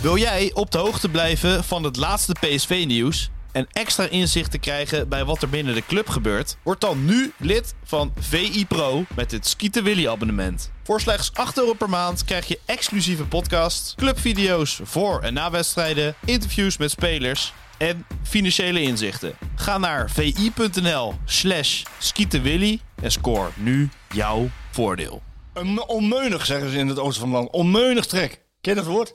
Wil jij op de hoogte blijven van het laatste PSV-nieuws en extra inzicht te krijgen bij wat er binnen de club gebeurt? Word dan nu lid van VI Pro met het Skieten Willy abonnement. Voor slechts 8 euro per maand krijg je exclusieve podcasts, clubvideo's voor en na wedstrijden, interviews met spelers en financiële inzichten. Ga naar vi.nl slash skietenwilly en score nu jouw voordeel. Een onmeunig, zeggen ze in het oosten van het. Onmeunig trek. Ken je dat woord?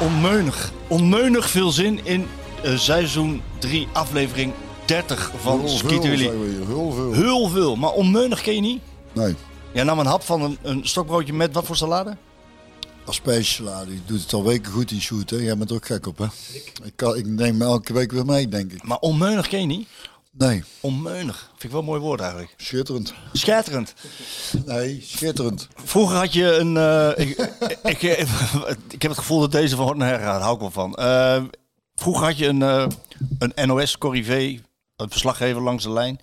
Onmeunig. Onmeunig veel zin in eh, seizoen 3, aflevering 30 van Skieten Willy. Heel veel. Heel veel, maar onmeunig ken je niet? Nee, Jij nam een hap van een, een stokbroodje met wat voor salade? aspergesalade. Die doet het al weken goed in shoot, hè. Jij bent er ook gek op, hè. Ik, kan, ik neem me elke week weer mee, denk ik. Maar onmeunig ken je niet? Nee, Onmeunig. Vind ik wel een mooi woord eigenlijk. schitterend. Schatterend. Nee, schitterend. Vroeger had je een. eh, ik, ik, ik, ik heb het gevoel dat deze van hort naar her gaat. Daar hou ik wel van. Eh, vroeger had je een, eh, een NOS-corrivé, een verslaggever langs de lijn.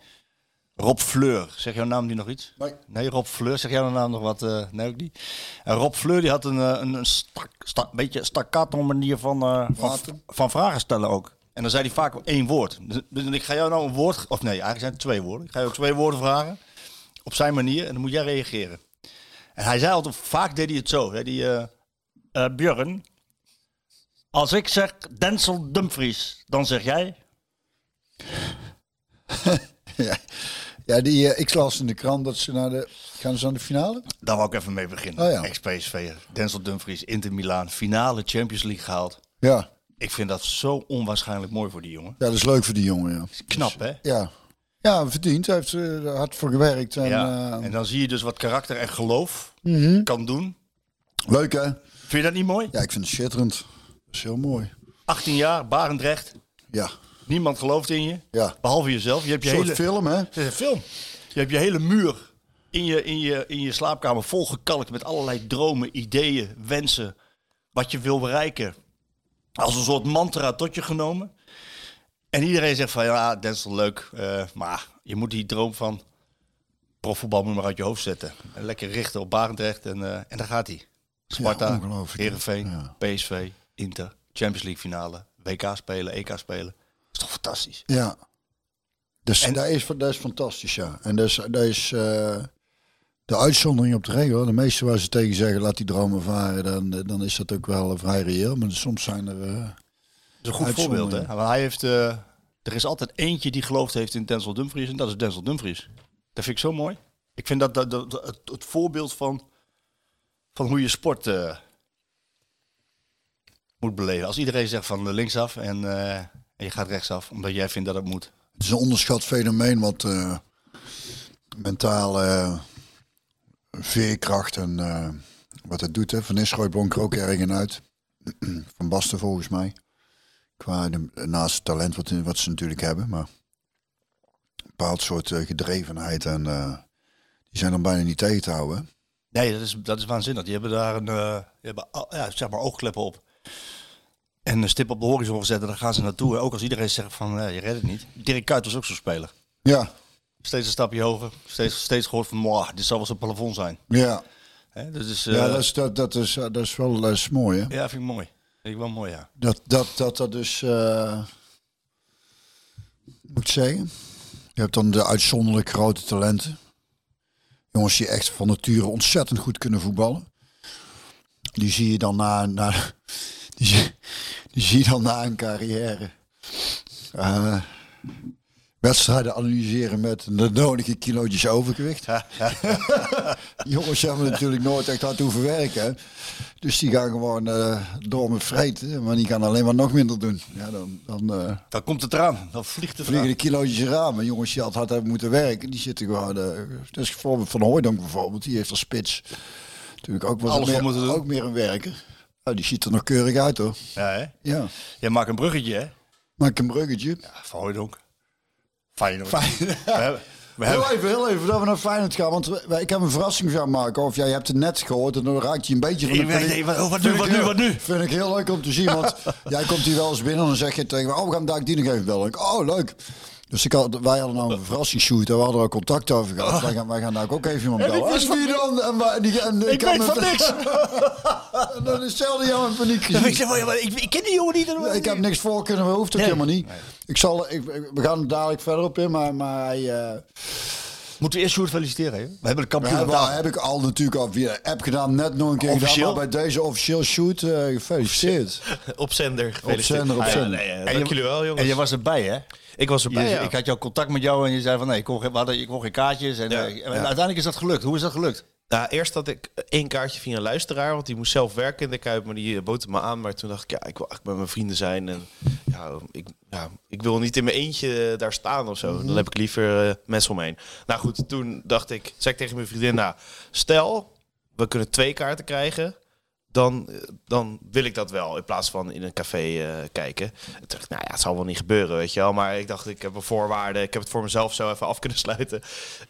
Rob Fleur. Zeg jouw naam die nog iets? Nee. Rob Fleur. Zeg jouw naam nog wat? nee, ook niet. En Rob Fleur die had een, een, een stak, stak, beetje staccato manier van, van, van vragen stellen ook. En dan zei hij vaak één woord. Dus, dus ik ga jou nou een woord, of nee, eigenlijk zijn het twee woorden. Ik ga je ook twee woorden vragen. Op zijn manier. En dan moet jij reageren. En hij zei altijd, vaak deed hij het zo. Zei hij, eh, eh, Björn, als ik zeg Denzel Dumfries, dan zeg jij... Ja, ja die, eh, ik las in de krant dat ze naar de... Gaan ze aan de finale? Daar wou ik even mee beginnen. Oh ja. Ex-PSV, Denzel Dumfries, Inter Milaan, finale Champions League gehaald. Ja. Ik vind dat zo onwaarschijnlijk mooi voor die jongen. Ja, dat is leuk voor die jongen, ja. Knap, hè? Ja. Ja, verdiend. Hij heeft er hard voor gewerkt. En, ja. eh, En dan zie je dus wat karakter en geloof mhm. kan doen. Leuk, hè? Vind je dat niet mooi? Ja, ik vind het schitterend. Dat is heel mooi. 18 jaar, Barendrecht. Ja. Niemand gelooft in je. Ja. Behalve jezelf. Je hebt je Een soort hele... film, hè? Het is een film. Je hebt je hele muur in je, in je, in je slaapkamer volgekalkt met allerlei dromen, ideeën, wensen. Wat je wil bereiken. Als een soort mantra tot je genomen. En iedereen zegt van ja, dat is wel leuk. eh, maar je moet die droom van profvoetbal moet maar uit je hoofd zetten. En lekker richten op Barendrecht. En, eh, en daar gaat hij. Sparta. Heerenveen, Ja. PSV, Inter, Champions League finale, WK spelen, EK spelen. Dat is toch fantastisch? Ja. Dus En- dat, is, dat is fantastisch, ja. En dat is, dat is eh, de uitzondering op de regel. De meeste waar ze tegen zeggen, laat die dromen varen, dan, dan is dat ook wel eh, vrij reëel. Maar soms zijn er... eh, Dat is een goed voorbeeld, hè? Want hij heeft, eh, er is altijd eentje die geloofd heeft in Denzel Dumfries en dat is Denzel Dumfries. Dat vind ik zo mooi. Ik vind dat, dat, het, het voorbeeld van, van hoe je sport eh, moet beleven. Als iedereen zegt van linksaf en, eh, en je gaat rechtsaf, omdat jij vindt dat het moet. het is een onderschat fenomeen wat eh, mentaal eh, veerkracht en eh, wat het doet. Hè. Van Nistelrooy blonk er ook uit. Van Basten volgens mij. Qua de, naast het talent wat, wat ze natuurlijk hebben. Maar een bepaald soort eh, gedrevenheid en eh, die zijn dan bijna niet tegen te houden. Nee, dat is, dat is waanzinnig. Die hebben daar een, die hebben, ja, zeg maar oogkleppen op. En een stip op de horizon gezet en daar gaan ze naartoe. Ook als iedereen zegt van, eh, je redt het niet. Dirk Kuyt was ook zo'n speler. Ja, Steeds een stapje hoger. Steeds, steeds gehoord van, "Mwah, dit zal wel zijn plafond zijn. ja. Dat is, ja eh, dat, is, dat, dat, is, dat is wel dat is mooi. Hè? ja, vind ik mooi. Vind ik wel mooi, ja. Dat dat, dat, dat dus, eh, moet zeggen. Je hebt dan de uitzonderlijk grote talenten. Jongens die echt van nature ontzettend goed kunnen voetballen. Die zie je dan na, na die, zie- die zie je dan na een carrière. eh, wedstrijden analyseren met de nodige kilootjes overgewicht. Jongens hebben natuurlijk nooit echt hard hoeven werken. Dus die gaan gewoon eh, door met vreten. Maar die gaan alleen maar nog minder doen. Ja, dan dan eh, Dan komt het eraan. Dan vliegt het vliegen de kilootjes eraan. Maar jongens die altijd hard hebben moeten werken, die zitten gewoon... eh dat is bijvoorbeeld Van Hooydonk bijvoorbeeld. Die heeft als spits natuurlijk ook, wat Alles meer, moeten doen. ook meer een werker. Die ziet er nog keurig uit hoor. Ja, hè? Ja. Jij maakt een bruggetje, hè? Maak een bruggetje. Ja, Van Hooydonk. Feyenoord. Fijn. We hebben, we Heel hebben, even, heel even, voordat we naar Feyenoord gaan. Want we- ik heb een verrassing gaan maken. Of jij hebt het net gehoord en dan raakt je een beetje van de paniek. wat- wat Vind nu, wat nu, wat nu? Vind ik heel leuk om te zien. Want jij komt hier wel eens binnen en dan zeg je tegen me... Oh, we gaan daar die nog even bellen. Ik, oh, leuk. Dus ik had, wij hadden nou een verrassingsshoot en we hadden er contact over gehad. Wij, gaan, wij gaan daar ook even iemand bellen. En wie dan? En, wij- die, en, Ik weet van niks. en dan is hetzelfde jou in paniek gezien. ik, zeg, maar, ik, ik ken die jongen niet. Ik heb niks voor kunnen, we hoeft ook Nee. helemaal niet. Ik zal, ik, we gaan er dadelijk verder op in, maar, maar hij... eh, Moeten we eerst Sjoerd feliciteren, hè? We hebben de kampioen vandaag. heb ik al natuurlijk al via app gedaan, net nog een keer Officieel? gedaan. Maar bij deze officieel shoot, eh, gefeliciteerd. Op zender. gefeliciteerd. zender, op Ah, ja, zender. nee, En dank je- jullie wel, jongens. En je was erbij, hè? Ik was erbij, ja. Ik had jouw contact met jou en je zei van nee, ik kon, geen- hadden, ik kon geen kaartjes. En, eh, en uiteindelijk is dat gelukt. Hoe is dat gelukt? Nou, eerst had ik één kaartje via een luisteraar, want die moest zelf werken in de Kuip, maar die eh, bood me aan. Maar toen dacht ik, ja, ik wil eigenlijk met mijn vrienden zijn en ja, ik, ja, ik wil niet in mijn eentje daar staan of zo. Dan heb ik liever eh, mensen om me heen. Nou goed, toen dacht ik, zei ik tegen mijn vriendin, nou, stel, we kunnen twee kaarten krijgen, dan, dan wil ik dat wel, in plaats van in een café eh, kijken. En toen dacht ik, nou ja, het zal wel niet gebeuren, weet je wel. Maar ik dacht, ik heb een voorwaarde, ik heb het voor mezelf zo even af kunnen sluiten.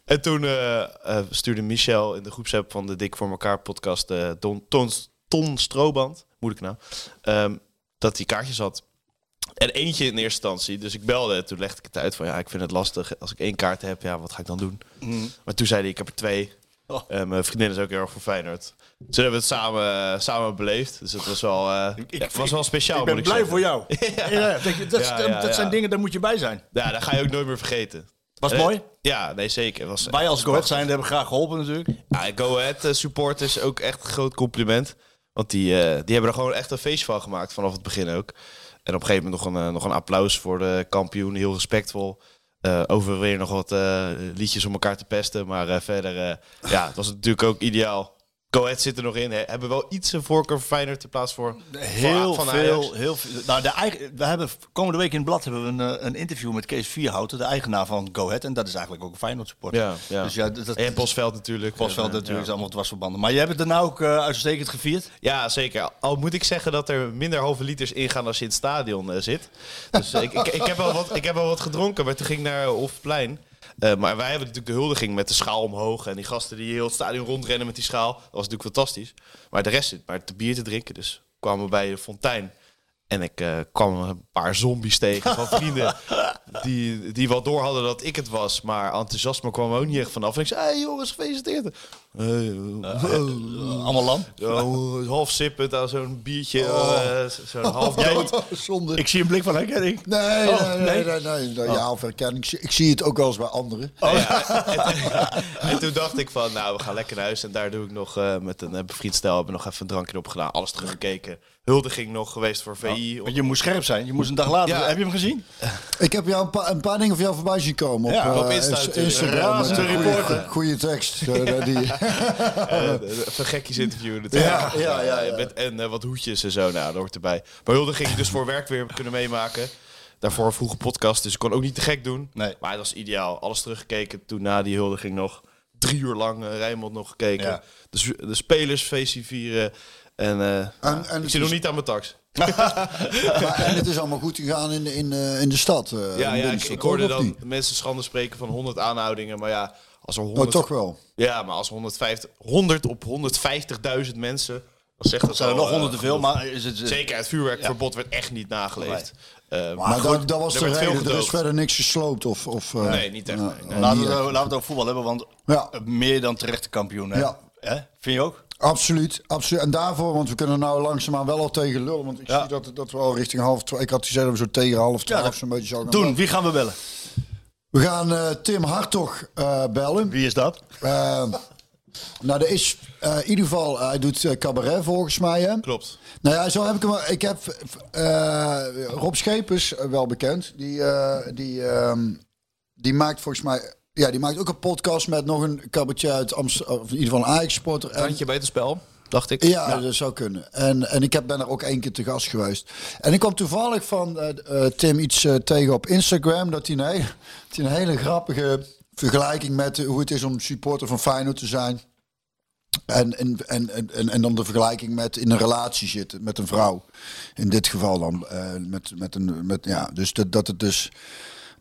En toen eh, eh, stuurde Michel in de groepsapp van de Dik voor elkaar podcast, Don, Ton, Ton Strooband, moet ik nou, ehm, dat hij kaartjes had. En eentje in eerste instantie. Dus ik belde. Toen legde ik het uit van ja, ik vind het lastig. Als ik één kaart heb, ja, wat ga ik dan doen? Maar toen zei hij, ik heb er twee. Oh. Mijn vriendin is ook heel erg voor Feyenoord. Dus hebben we het samen, samen beleefd. Dus het was wel, eh, ja, het was wel speciaal, ik ben blij zeggen. voor jou. ja. dat, dat, dat, ja, dat zijn dingen, daar moet je bij zijn. Ja, dat ga je ook nooit meer vergeten. Was het mooi? eh, Ja, nee, zeker. Was, Wij als Go zijn hebben graag geholpen natuurlijk. Ja, Go Ahead eh, supporters ook echt een groot compliment. Want die, eh, die hebben er gewoon echt een feest van gemaakt vanaf het begin ook. En op een gegeven moment nog een, eh, nog een applaus voor de kampioen. Heel respectvol. Eh over weer nog wat eh, liedjes om elkaar te pesten. Maar eh, verder, eh, ja, het was natuurlijk ook ideaal. Go Ahead zit er nog in. Hè. Hebben wel iets een voorkeur voor Feyenoord in plaats voor Heel van veel, Ajax. heel veel. Nou, de eigen, we hebben komende week in het blad hebben we een, eh, een interview met Kees Vierhouten, de eigenaar van Go Ahead. En dat is eigenlijk ook een Feyenoord supporter. Ja, ja. Dus ja, dat, En Bosveld natuurlijk. Bosveld natuurlijk, is ja. allemaal dwarsverbanden. Maar jij hebt het daarna ook eh, uitstekend gevierd. Ja, zeker. Al moet ik zeggen dat er minder halve liters ingaan als je in het stadion eh, zit. Dus ik, ik, ik, heb wel wat, ik heb wel wat gedronken, maar toen ging ik naar Hofplein. Eh, maar wij hebben natuurlijk de huldiging met de schaal omhoog. En die gasten die heel het stadion rondrennen met die schaal. Dat was natuurlijk fantastisch. Maar de rest zit maar te bier te drinken. Dus kwamen we bij de fontein. En ik eh, kwam een paar zombies tegen van vrienden. Die, die wel door hadden dat ik het was. Maar enthousiasme kwam er ook niet echt vanaf. En ik zei, hey jongens, gefeliciteerd. Hey, eh, Allemaal lam. Oh, half sippend aan zo'n biertje, eh, zo'n half dood. Zonde. Ik zie een blik van herkenning. Nee, Oh, nee, nee, nee, Ja, of herkenning. Ik, zie- ik zie het ook wel eens bij anderen. En toen dacht ik van, nou, we gaan lekker naar huis. En daar doe ik nog eh, met een bevriend stel, hebben nog even een drankje op gedaan. Alles teruggekeken. Huldiging nog geweest voor VI. Want je moest scherp zijn. Je moest een dag later. Ja. Heb je hem gezien? Ik heb jou een, paar- een paar dingen van jou voorbij zien komen op, Ja, eh, op Insta. Instagram. Een. Goeie tekst. eh, die, Eh, even gekkies interviewen natuurlijk. Ja, ja, ja, ja. Met, en eh, wat hoedjes en zo, nou, dat hoort erbij. Maar huldiging dus voor werk weer kunnen meemaken. Daarvoor vroege podcast, dus ik kon ook niet te gek doen. Nee. Maar het was ideaal. Alles teruggekeken. Toen na die huldiging nog drie uur lang uh, Rijnmond nog gekeken. Ja. De, spelers feestje vieren. En, eh, en ik zit nog is- niet aan mijn tax. maar, en het is allemaal goed gegaan in, de- in, eh, in de stad. eh, Ja, in ja ik, hoorde dan niet? mensen schande spreken van 100 aanhoudingen. Maar ja, als er Oh, 100, toch wel. ja, maar als 150, 100 op 150.000 mensen. Dan zegt dat Dat zijn er nog eh, honderd te veel, maar is het... Zeker, het vuurwerkverbod werd echt niet nageleefd. Eh, Maar, dat, dat was er de reden. Er is verder niks gesloopt. Of, of, eh, Nee, niet echt, ja, nee, nee. Laten we, echt. laten we het over voetbal hebben, want Ja. meer dan terechte kampioen. Hè? Ja. Hè? Vind je ook? Absoluut, absoluut. En daarvoor, want we kunnen nou langzaamaan wel al tegen lullen. Want ik Ja. zie dat, dat we al richting half twaalf... Ik had gezegd dat we zo tegen half twaalf dat- zo'n beetje zouden gaan Toen, bellen. wie gaan we bellen? We gaan eh, Tim Hartog eh, bellen. Wie is dat? Eh, nou, er is eh, in ieder geval... hij doet cabaret volgens mij, hè? Klopt. Nou ja, zo heb ik hem. Ik heb eh, Rob Schepers, wel bekend. Die, eh, die, ehm, die maakt volgens mij. Ja, die maakt ook een podcast met nog een cabaretier uit Amsterdam. Of in ieder geval een Ajax-sporter. En- Randje buitenspel, dacht ik. ja, dat zou kunnen. En, en ik heb, ben er ook één keer te gast geweest. En ik kwam toevallig van eh, eh, Tim iets eh, tegen op Instagram. Dat hij een, hele, hij een hele grappige vergelijking met hoe het is om supporter van Feyenoord te zijn. En, en, en, en, en dan de vergelijking met in een relatie zitten met een vrouw. In dit geval dan. met, met een, met, ja, dus dat, dat het dus...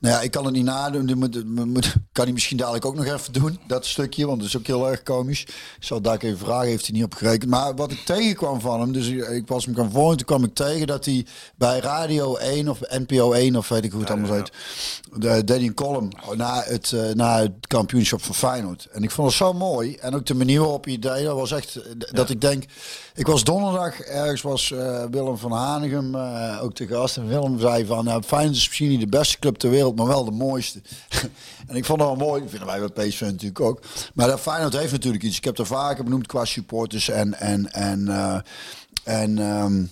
Nou ja, ik kan het niet nadoen. Die moet, moet, kan hij misschien dadelijk ook nog even doen. Dat stukje, want dat is ook heel erg komisch. Ik zal daar even vragen, heeft hij niet op gerekend. Maar wat ik tegenkwam van hem, dus ik, ik was hem gaan volgen. Toen kwam ik tegen dat hij bij Radio 1 of NPO 1 of weet ik hoe het allemaal heet. De, deed een column na het, eh, na het kampioenschap van Feyenoord. En ik vond het zo mooi. En ook de manier waarop hij deed, dat was echt... eh, Dat ik denk... Ik was donderdag, ergens was eh, Willem van Hanegem ook te gast. En Willem zei van, nou, Feyenoord is misschien niet de beste club ter wereld, maar wel de mooiste. en ik vond het wel mooi, dat vinden wij bij PSV natuurlijk ook. Maar dat Feyenoord heeft natuurlijk iets. Ik heb er vaker benoemd qua supporters en... en, en, eh, en ehm,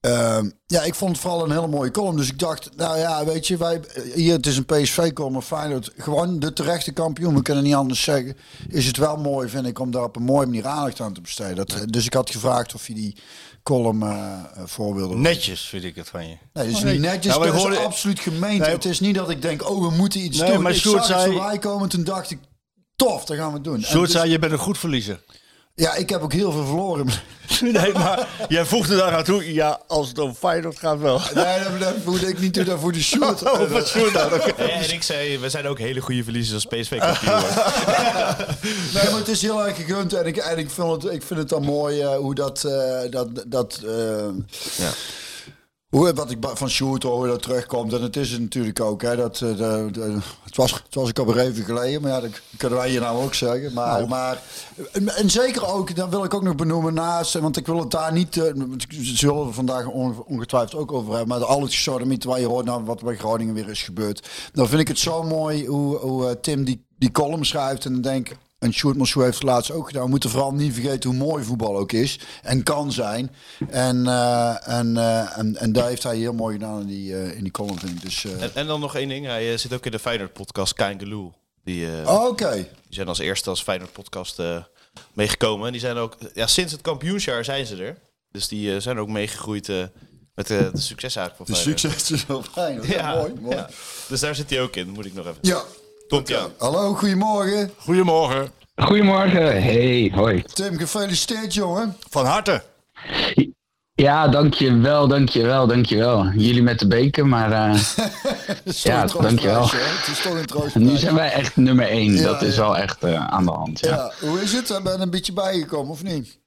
Ehm, ja, ik vond het vooral een hele mooie column. Dus ik dacht, nou ja, weet je, wij, hier, het is een PSV-column, Feyenoord, gewoon de terechte kampioen, we kunnen niet anders zeggen. Is het wel mooi, vind ik, om daar op een mooie manier aandacht aan te besteden. Dat, Dus ik had gevraagd of je die column eh voor wilde. Netjes vind ik het van je. Nee, dat is niet netjes, Nou, dat is absoluut gemeend. Nee. Het is niet dat ik denk, oh, we moeten iets Nee, doen. maar ik Sjoerd zag het zei- voorbij komen en toen dacht ik, tof, dat gaan we doen. En Sjoerd dus- zei, je bent een goed verliezer. Ja, ik heb ook heel veel verloren. Nee, maar jij voegde daar aan toe. Ja, als het om Feyenoord gaat wel. nee, dat, dat voelde ik niet toe, dat voelde Sjoerd. Oh, wat? Oké. Ja, en ik zei, we zijn ook hele goede verliezers als PSV kampioen. Nee, maar het is heel erg gegund en ik, en ik, vind, het, ik vind het dan mooi eh, hoe dat... eh, dat, dat eh, Ja. Hoe, wat ik van Sjoerd hoor, dat terugkomt. En het is het natuurlijk ook. Hè, dat, eh, de, de- het, was, het was ik alweer even geleden. Maar ja, dat kunnen wij hier nou ook zeggen. Maar, Nou. maar en, en zeker ook, dan wil ik ook nog benoemen naast. Want ik wil het daar niet... Ze zullen we vandaag on- ongetwijfeld ook over hebben. Maar al het gesodemieten waar je hoort nou, wat bij Groningen weer is gebeurd. Dan vind ik het zo mooi hoe, hoe eh, Tim die, die column schrijft. En dan denk ik... En Sjoerd heeft het laatst ook gedaan. We moeten vooral niet vergeten hoe mooi voetbal ook is. En kan zijn. En, eh, en, eh, en, en daar heeft hij heel mooi gedaan in die, eh, in die column, vind ik. Dus, En, en dan nog één ding. Hij zit ook in de Feyenoord-podcast Kangaloo. Die, eh, Oké. die zijn als eerste als Feyenoord-podcast meegekomen. En die zijn ook... Ja, sinds het kampioensjaar zijn ze er. Dus die zijn ook meegegroeid met eh, de succes eigenlijk De van Feyenoord. succes is wel fijn. Ja, mooi. mooi. ja. Dus daar zit hij ook in. Moet ik nog even... Ja. Komt ja. Hallo, goedemorgen. Goedemorgen. Goedemorgen. Hey, hoi. Tim, gefeliciteerd, jongen. Van harte. Ja, dankjewel, dankjewel, dankjewel. Jullie met de beker, maar eh, toch Ja, dankjewel. hè? Het is toch een nu zijn wij echt nummer één. Ja, dat is wel echt eh, aan de hand. Ja. Ja, hoe is het? Ben je een beetje bijgekomen, of niet?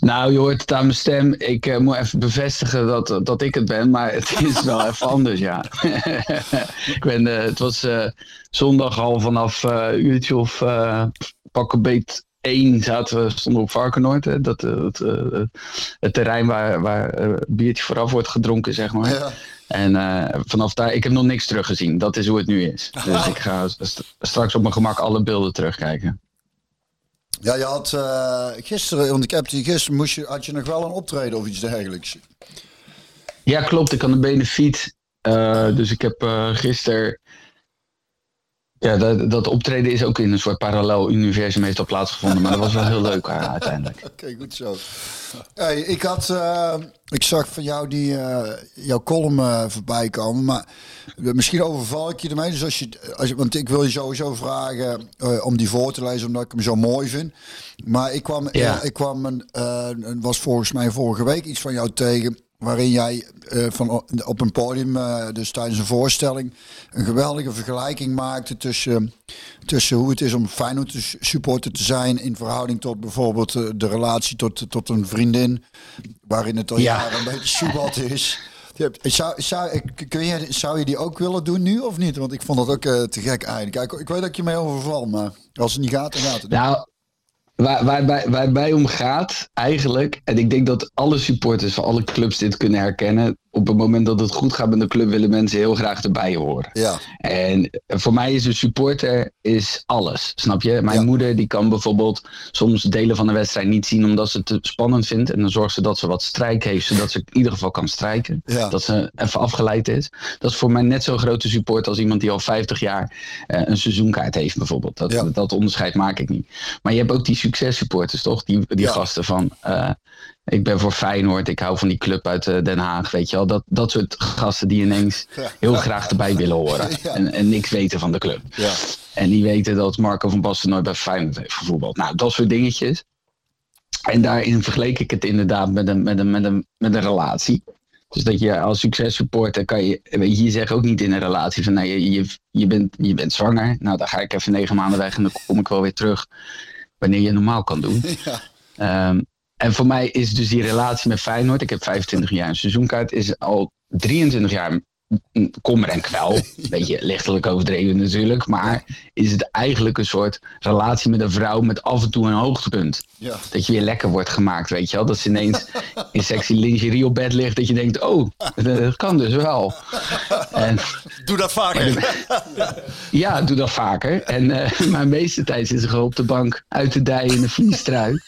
Nou, je hoort het aan mijn stem. Ik eh, moet even bevestigen dat, dat ik het ben, maar het is wel even anders, ja. ik ben, eh, het was eh, zondag al vanaf uurtje of pakken beet 1 zaten we, stonden op Varkenoord. Hè, dat, het, het terrein waar, waar biertje vooraf wordt gedronken, zeg maar. Ja. En vanaf daar, ik heb nog niks teruggezien. Dat is hoe het nu is. Dus ik ga st- straks op mijn gemak alle beelden terugkijken. Ja, je had eh, gisteren, want ik heb die gisteren, moest je, had je nog wel een optreden of iets dergelijks. Ja, klopt. Ik had een benefiet. Eh dus ik heb eh gisteren. Ja, dat, dat optreden is ook in een soort parallel universum heeft al plaatsgevonden. Maar dat was wel heel leuk eh, uiteindelijk. Oké, goed zo. Hey, ik had, eh, ik zag van jou die, eh, jouw column voorbij komen, maar misschien overval ik je ermee. Dus als je, als je, want ik wil je sowieso vragen om die voor te lezen, omdat ik hem zo mooi vind. Maar ik kwam, Ja. ik kwam een, was volgens mij vorige week iets van jou tegen. Waarin jij eh, van op een podium, eh, dus tijdens een voorstelling, een geweldige vergelijking maakte tussen, tussen hoe het is om Feyenoord supporter te zijn in verhouding tot bijvoorbeeld eh, de relatie tot, tot een vriendin, waarin het al Ja. jaren een beetje soebat is. Zou, zou, kun je, zou je die ook willen doen nu of niet? Want ik vond dat ook te gek eigenlijk. Ik weet dat ik je mee overval, maar als het niet gaat, dan gaat het. Nou, waar, waar, waar bij om gaat eigenlijk. En ik denk dat alle supporters van alle clubs dit kunnen herkennen. Op het moment dat het goed gaat met de club willen mensen heel graag erbij horen. Ja, En voor mij is een supporter is alles, snap je? Mijn Ja. moeder die kan bijvoorbeeld soms delen van de wedstrijd niet zien omdat ze het te spannend vindt. En dan zorgt ze dat ze wat strijk heeft, zodat ze in ieder geval kan strijken. Ja. Dat ze even afgeleid is. Dat is voor mij net zo'n grote support als iemand die al 50 jaar eh, een seizoenkaart heeft bijvoorbeeld. Dat, dat onderscheid maak ik niet. Maar je hebt ook die successupporters toch? Die, die gasten van... eh, ik ben voor Feyenoord, ik hou van die club uit eh, Den Haag, weet je wel. Dat, dat soort gasten die ineens heel graag erbij willen horen. En, en niks weten van de club. Ja. En die weten dat Marco van Basten nooit bij Feyenoord heeft gevoetbald. Nou, dat soort dingetjes. En daarin vergeleek ik het inderdaad met een, met een, met een, met een relatie. Dus dat je als successupporter kan je, weet je, je zegt ook niet in een relatie van nou, je, je, je, bent, je bent zwanger. Nou, dan ga ik even negen maanden weg en dan kom ik wel weer terug wanneer je normaal kan doen. Ehm, en voor mij is dus die relatie met Feyenoord, ik heb 25 jaar een seizoenkaart, is al 23 jaar kommer en kwel. Een beetje lichtelijk overdreven natuurlijk. Maar is het eigenlijk een soort relatie met een vrouw met af en toe een hoogtepunt. Ja. Dat je weer lekker wordt gemaakt, weet je wel. Dat ze ineens in sexy lingerie op bed ligt. Dat je denkt, oh, dat kan dus wel. En, Doe dat vaker. ja, doe dat vaker. En, eh, maar de meeste tijd zit ze gewoon op de bank uit te dijen in een vliestrui.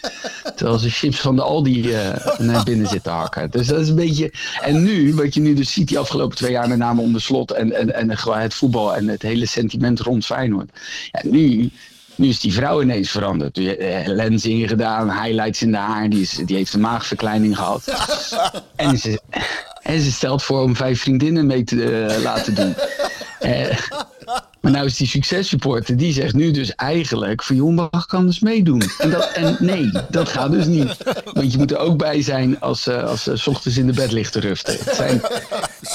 Terwijl ze chips van de Aldi eh, naar binnen zitten hakken. Dus dat is een beetje... En nu, wat je nu dus ziet die afgelopen twee jaar met name onder slot en, en, en gewoon het voetbal en het hele sentiment rond Feyenoord. Ja, nu, nu is die vrouw ineens veranderd. Die, eh, lens ingedaan, highlights in de haar, die, is, die heeft een maagverkleining gehad. en, ze, en ze stelt voor om vijf vriendinnen mee te eh, laten doen. Eh, maar nou is die successupporter, die zegt nu dus eigenlijk... van Jonbach kan dus meedoen. En, dat, en nee, dat gaat dus niet. Want je moet er ook bij zijn als, eh, als ze 's ochtends in de bed ligt te ruften. Het zijn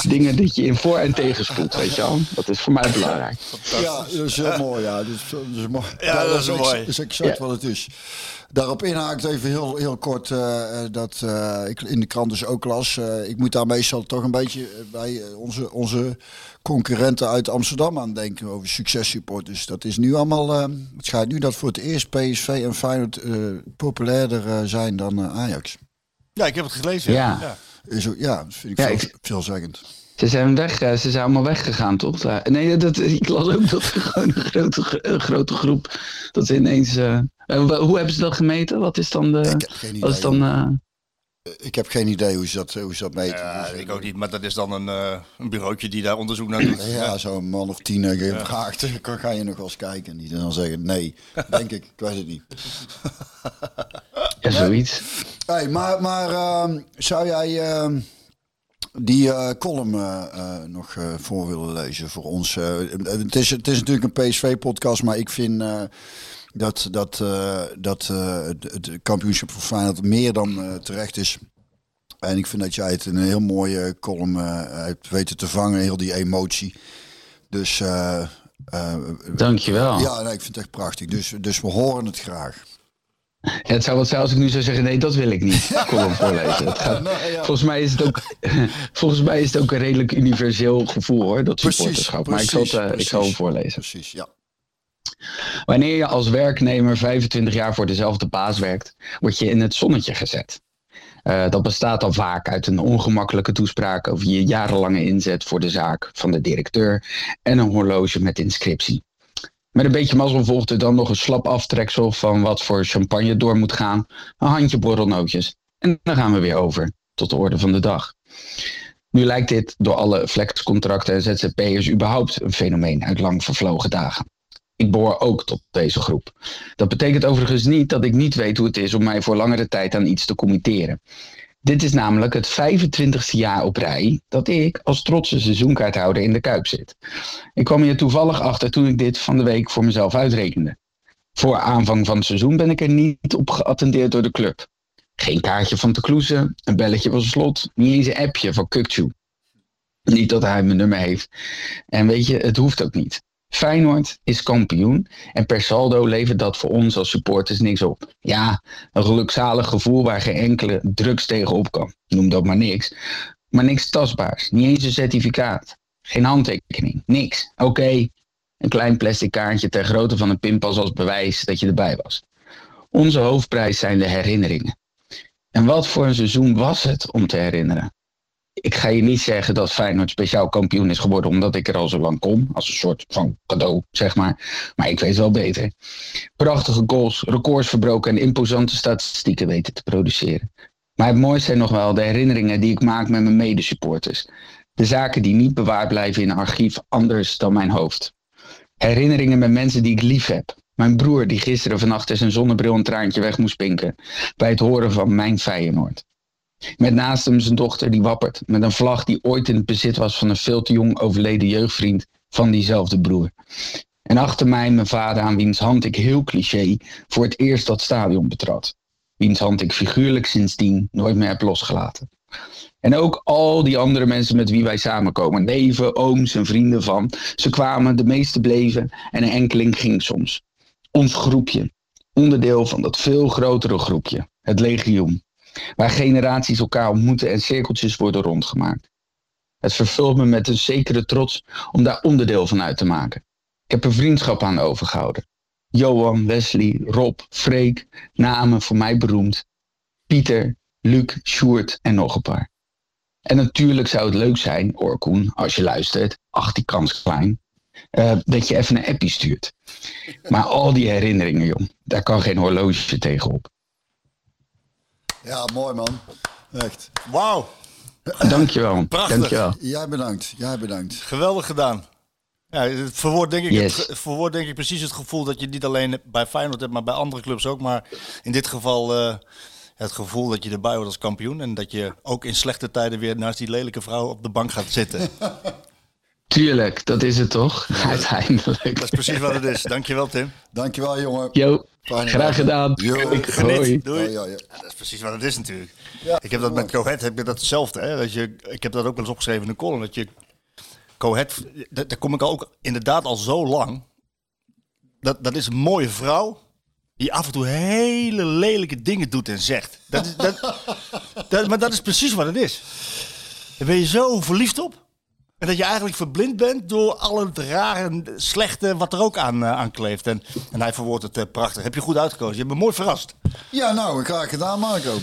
dingen dat je in voor- en tegenspoelt, weet je wel. Dat is voor mij belangrijk. Ja, dat is heel mooi. Ja, dat is, dat is mooi. Ja, dat is ex- mooi. Dat is exact Ja. wat het is. Daarop inhaakt even heel, heel kort eh, eh, dat eh, ik in de krant dus ook las. eh, ik moet daar meestal toch een beetje bij onze, onze concurrenten uit Amsterdam aan denken over successupporters. Dat is nu allemaal. het schijnt nu dat voor het eerst PSV en Feyenoord eh, populairder zijn dan Ajax. Ja, ik heb het gelezen. Ja. Is ook, ja, dat vind ik Ja, veel, ik- veelzeggend. Ze zijn weg, ze zijn allemaal weggegaan, toch? Nee, dat, ik las ook dat er gewoon een grote, gro- een grote groep, dat ze ineens... eh, eh, wa- hoe hebben ze dat gemeten? Wat is dan de... Ik heb geen idee. Wat is dan... eh, Ik heb geen idee hoe ze dat, hoe ze dat meten. Ja, Dus, eh, ik ook niet, maar dat is dan een, eh, een bureautje die daar onderzoek naar doet. Ja, zo'n man of tien eh, gevraagd. Kan, ga je nog wel eens kijken? Niet en dan zeggen nee. Denk ik, ik weet het niet. ja, zoiets. Hey, maar maar ehm, zou jij ehm, die eh, column eh, eh, nog eh, voor willen lezen voor ons? eh? het, is, het is natuurlijk een PSV-podcast, maar ik vind eh, dat, dat, eh, dat eh, het, kampioenschap voor Feyenoord meer dan eh, terecht is. En ik vind dat jij het een heel mooie column hebt weten te vangen, heel die emotie. Dus eh, Dankjewel. ja, nee, ik vind het echt prachtig. Dus, dus we horen het graag. Ja, het zou wat zijn als ik nu zou zeggen, nee, dat wil ik niet. Column voorlezen. Het gaat, volgens, mij is het ook, volgens mij is het ook een redelijk universeel gevoel hoor, dat Precies, supporterschap. Maar ik zal, het, ik zal hem voorlezen. Precies, ja. Wanneer je als werknemer 25 jaar voor dezelfde baas werkt, word je in het zonnetje gezet. Eh, dat bestaat al vaak uit een ongemakkelijke toespraak over je jarenlange inzet voor de zaak van de directeur en een horloge met inscriptie. Met een beetje mazzel volgt er dan nog een slap aftreksel van wat voor champagne door moet gaan, een handje borrelnootjes. En dan gaan we weer over tot de orde van de dag. Nu lijkt dit door alle flexcontracten en ZZP'ers überhaupt een fenomeen uit lang vervlogen dagen. Ik behoor ook tot deze groep. Dat betekent overigens niet dat ik niet weet hoe het is om mij voor langere tijd aan iets te committeren. Dit is namelijk het 25ste jaar op rij dat ik als trotse seizoenkaarthouder in de Kuip zit. Ik kwam hier toevallig achter toen ik dit van de week voor mezelf uitrekende. Voor aanvang van het seizoen ben ik er niet op geattendeerd door de club. Geen kaartje van te kloezen, een belletje van slot, niet eens een appje van Kukchu. Niet dat hij mijn nummer heeft. En weet je, het hoeft ook niet. Feyenoord is kampioen en per saldo levert dat voor ons als supporters niks op. Ja, een gelukzalig gevoel waar geen enkele drugs tegenop kan. Noem dat maar niks. Maar niks tastbaars. Niet eens een certificaat. Geen handtekening. Niks. Oké, een klein plastic kaartje ter grootte van een pinpas als bewijs dat je erbij was. Onze hoofdprijs zijn de herinneringen. En wat voor een seizoen was het om te herinneren? Ik ga je niet zeggen dat Feyenoord speciaal kampioen is geworden omdat ik er al zo lang kom. Als een soort van cadeau, zeg maar. Maar ik weet wel beter. Prachtige goals, records verbroken en imposante statistieken weten te produceren. Maar het mooiste zijn nog wel de herinneringen die ik maak met mijn medesupporters. De zaken die niet bewaard blijven in een archief anders dan mijn hoofd. Herinneringen met mensen die ik lief heb. Mijn broer die gisteren vannacht zijn zonnebril een traantje weg moest pinken. Bij het horen van mijn Feyenoord. Met naast hem zijn dochter die wappert met een vlag die ooit in het bezit was van een veel te jong overleden jeugdvriend van diezelfde broer. En achter mij mijn vader aan wiens hand ik heel cliché voor het eerst dat stadion betrad. Wiens hand ik figuurlijk sindsdien nooit meer heb losgelaten. En ook al die andere mensen met wie wij samenkomen. Neven, ooms en vrienden van. Ze kwamen, de meeste bleven en een enkeling ging soms. Ons groepje. Onderdeel van dat veel grotere groepje. Het legioen. Waar generaties elkaar ontmoeten en cirkeltjes worden rondgemaakt. Het vervult me met een zekere trots om daar onderdeel van uit te maken. Ik heb er vriendschap aan overgehouden. Johan, Wesley, Rob, Freek, namen voor mij beroemd. Pieter, Luc, Sjoerd en nog een paar. En natuurlijk zou het leuk zijn, Orkoen, als je luistert, ach die kans klein, eh, dat je even een appie stuurt. Maar al die herinneringen, jong, daar kan geen horloge tegenop. Ja, mooi man. Echt. Wauw, Dankjewel, Prachtig. dankjewel. Jij bedankt. Jij bedankt. geweldig gedaan. Ja, het verwoord denk, ik, Yes. het, verwoord denk ik precies het gevoel dat je niet alleen bij Feyenoord hebt, maar bij andere clubs ook. Maar in dit geval eh, het gevoel dat je erbij hoort als kampioen. En dat je ook in slechte tijden weer naast die lelijke vrouw op de bank gaat zitten. Tuurlijk, dat is het toch? Uiteindelijk. Dat is precies wat het is. Dankjewel Tim. Dankjewel, jongen. Yo, Fijne graag dag. gedaan. Yo. Hoi. Doei. Ja, ja, ja. Ja, dat is precies wat het is natuurlijk. ik heb dat met Cohet, heb ik dat hetzelfde. Hè? Dat je, ik heb dat ook wel eens opgeschreven in de column. Dat je Cohet, daar daar kom ik ook inderdaad al zo lang. Dat, dat is een mooie vrouw die af en toe hele lelijke dingen doet en zegt. Dat is, dat, dat, maar dat is precies wat het is. Daar ben je zo verliefd op. En dat je eigenlijk verblind bent door al het rare, en slechte wat er ook aan, eh, aan kleeft. En, en hij verwoordt het eh, prachtig. Heb je goed uitgekozen. Je hebt me mooi verrast. Ja, nou, graag gedaan, Marco.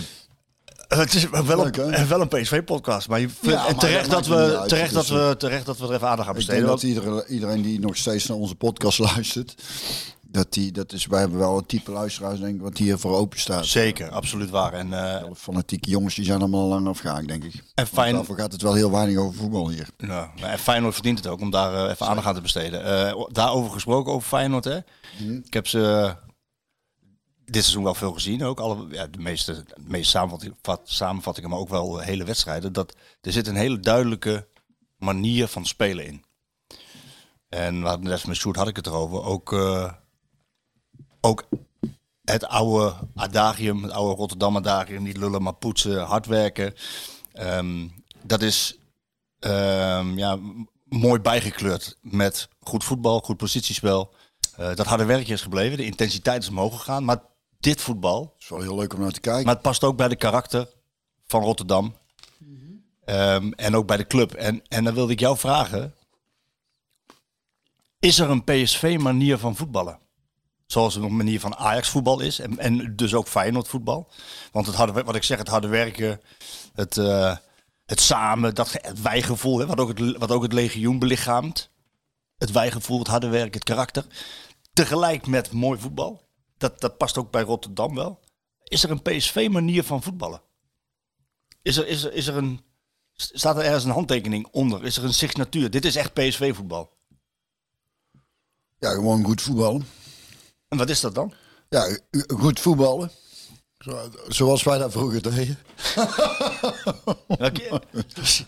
Eh, Het is wel Leuk, een, wel een PSV-podcast, maar, je vindt- Ja, en maar terecht, dat we, uit. terecht, dat we, terecht dat we er even aandacht aan Ik besteden. denk dat iedereen, iedereen die nog steeds naar onze podcast luistert, dat die, dat is, wij hebben wel een type luisteraars, denk ik, wat hier voor open staat. Zeker, absoluut waar. En, Alle fanatieke jongens, die zijn allemaal al lang afgehaakt, denk ik. en, fijn, Daarvoor gaat het wel heel weinig over voetbal hier. ja, en Feyenoord verdient het ook om daar eh, even aandacht aan te besteden. Eh, daarover gesproken, over Feyenoord. Hè? Mhm. Ik heb ze dit seizoen wel veel gezien. Ook alle, ja, de meeste, de meeste samenvattingen, vat- samenvattingen, maar ook wel hele wedstrijden. Dat, er zit een hele duidelijke manier van spelen in. En we hadden net met Sjoerd had ik het erover. Ook, ook het oude adagium, het oude Rotterdam adagium, niet lullen maar poetsen, hard werken. Ehm, dat is ehm, ja, mooi bijgekleurd met goed voetbal, goed positiespel. Eh, dat harde werkje is gebleven, de intensiteit is omhoog gegaan. Maar dit voetbal, Het is wel heel leuk om naar te kijken. maar het past ook bij de karakter van Rotterdam. Ehm, en ook bij de club. En, en dan wilde ik jou vragen. Is er een PSV-manier van voetballen? Zoals een manier van Ajax-voetbal is. En, en dus ook Feyenoord-voetbal. Want het harde, wat ik zeg, het harde werken, het, eh, het samen, dat, het wijgevoel, hè, wat, ook het, wat ook het legioen belichaamt. Het wijgevoel, het harde werken, het karakter. Tegelijk met mooi voetbal. Dat, dat past ook bij Rotterdam wel. Is er een PSV-manier van voetballen? Is er, is, er, is er een, staat er ergens een handtekening onder? Is er een signatuur? Dit is echt PSV-voetbal. Ja, gewoon goed voetballen. En wat is dat dan? Ja, goed voetballen. Zo- Zoals wij dat vroeger deden.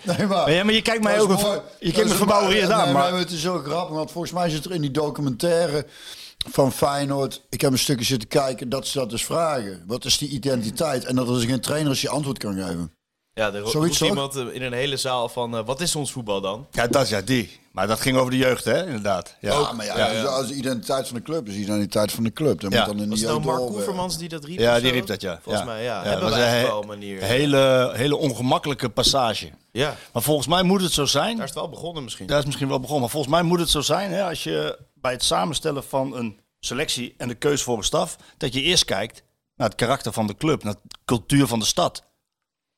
Nee, maar, Maar ja, maar je kijkt mij ook een- je kijkt me verbouwereerd mooi. aan, Nee, maar- Het is zo grappig, want volgens mij zit er in die documentaire van Feyenoord... Ik heb een stukje zitten kijken, dat ze dat dus vragen. Wat is die identiteit? En dat er dus geen trainer is die antwoord kan geven. Ja, er ro- Zoiets roept iemand eh, in een hele zaal van, eh, wat is ons voetbal dan? Ja, dat is ja, die. Maar dat ging over de jeugd, hè? Inderdaad. Ja, Ja, maar ja, als de identiteit van de club is de identiteit van de club. Dan Ja. moet dan in Was het nou Mark. Koevermans die dat riep? Ja, die riep dat, ja. Volgens Ja. mij, ja. Ja, Hebben was wel een manier. Hele, hele ongemakkelijke passage. Ja, Maar volgens mij moet het zo zijn. daar is het wel begonnen misschien. Daar is misschien wel begonnen. Maar volgens mij moet het zo zijn, hè, als je bij het samenstellen van een selectie en de keuze voor een staf, dat je eerst kijkt naar het karakter van de club, naar de cultuur van de stad.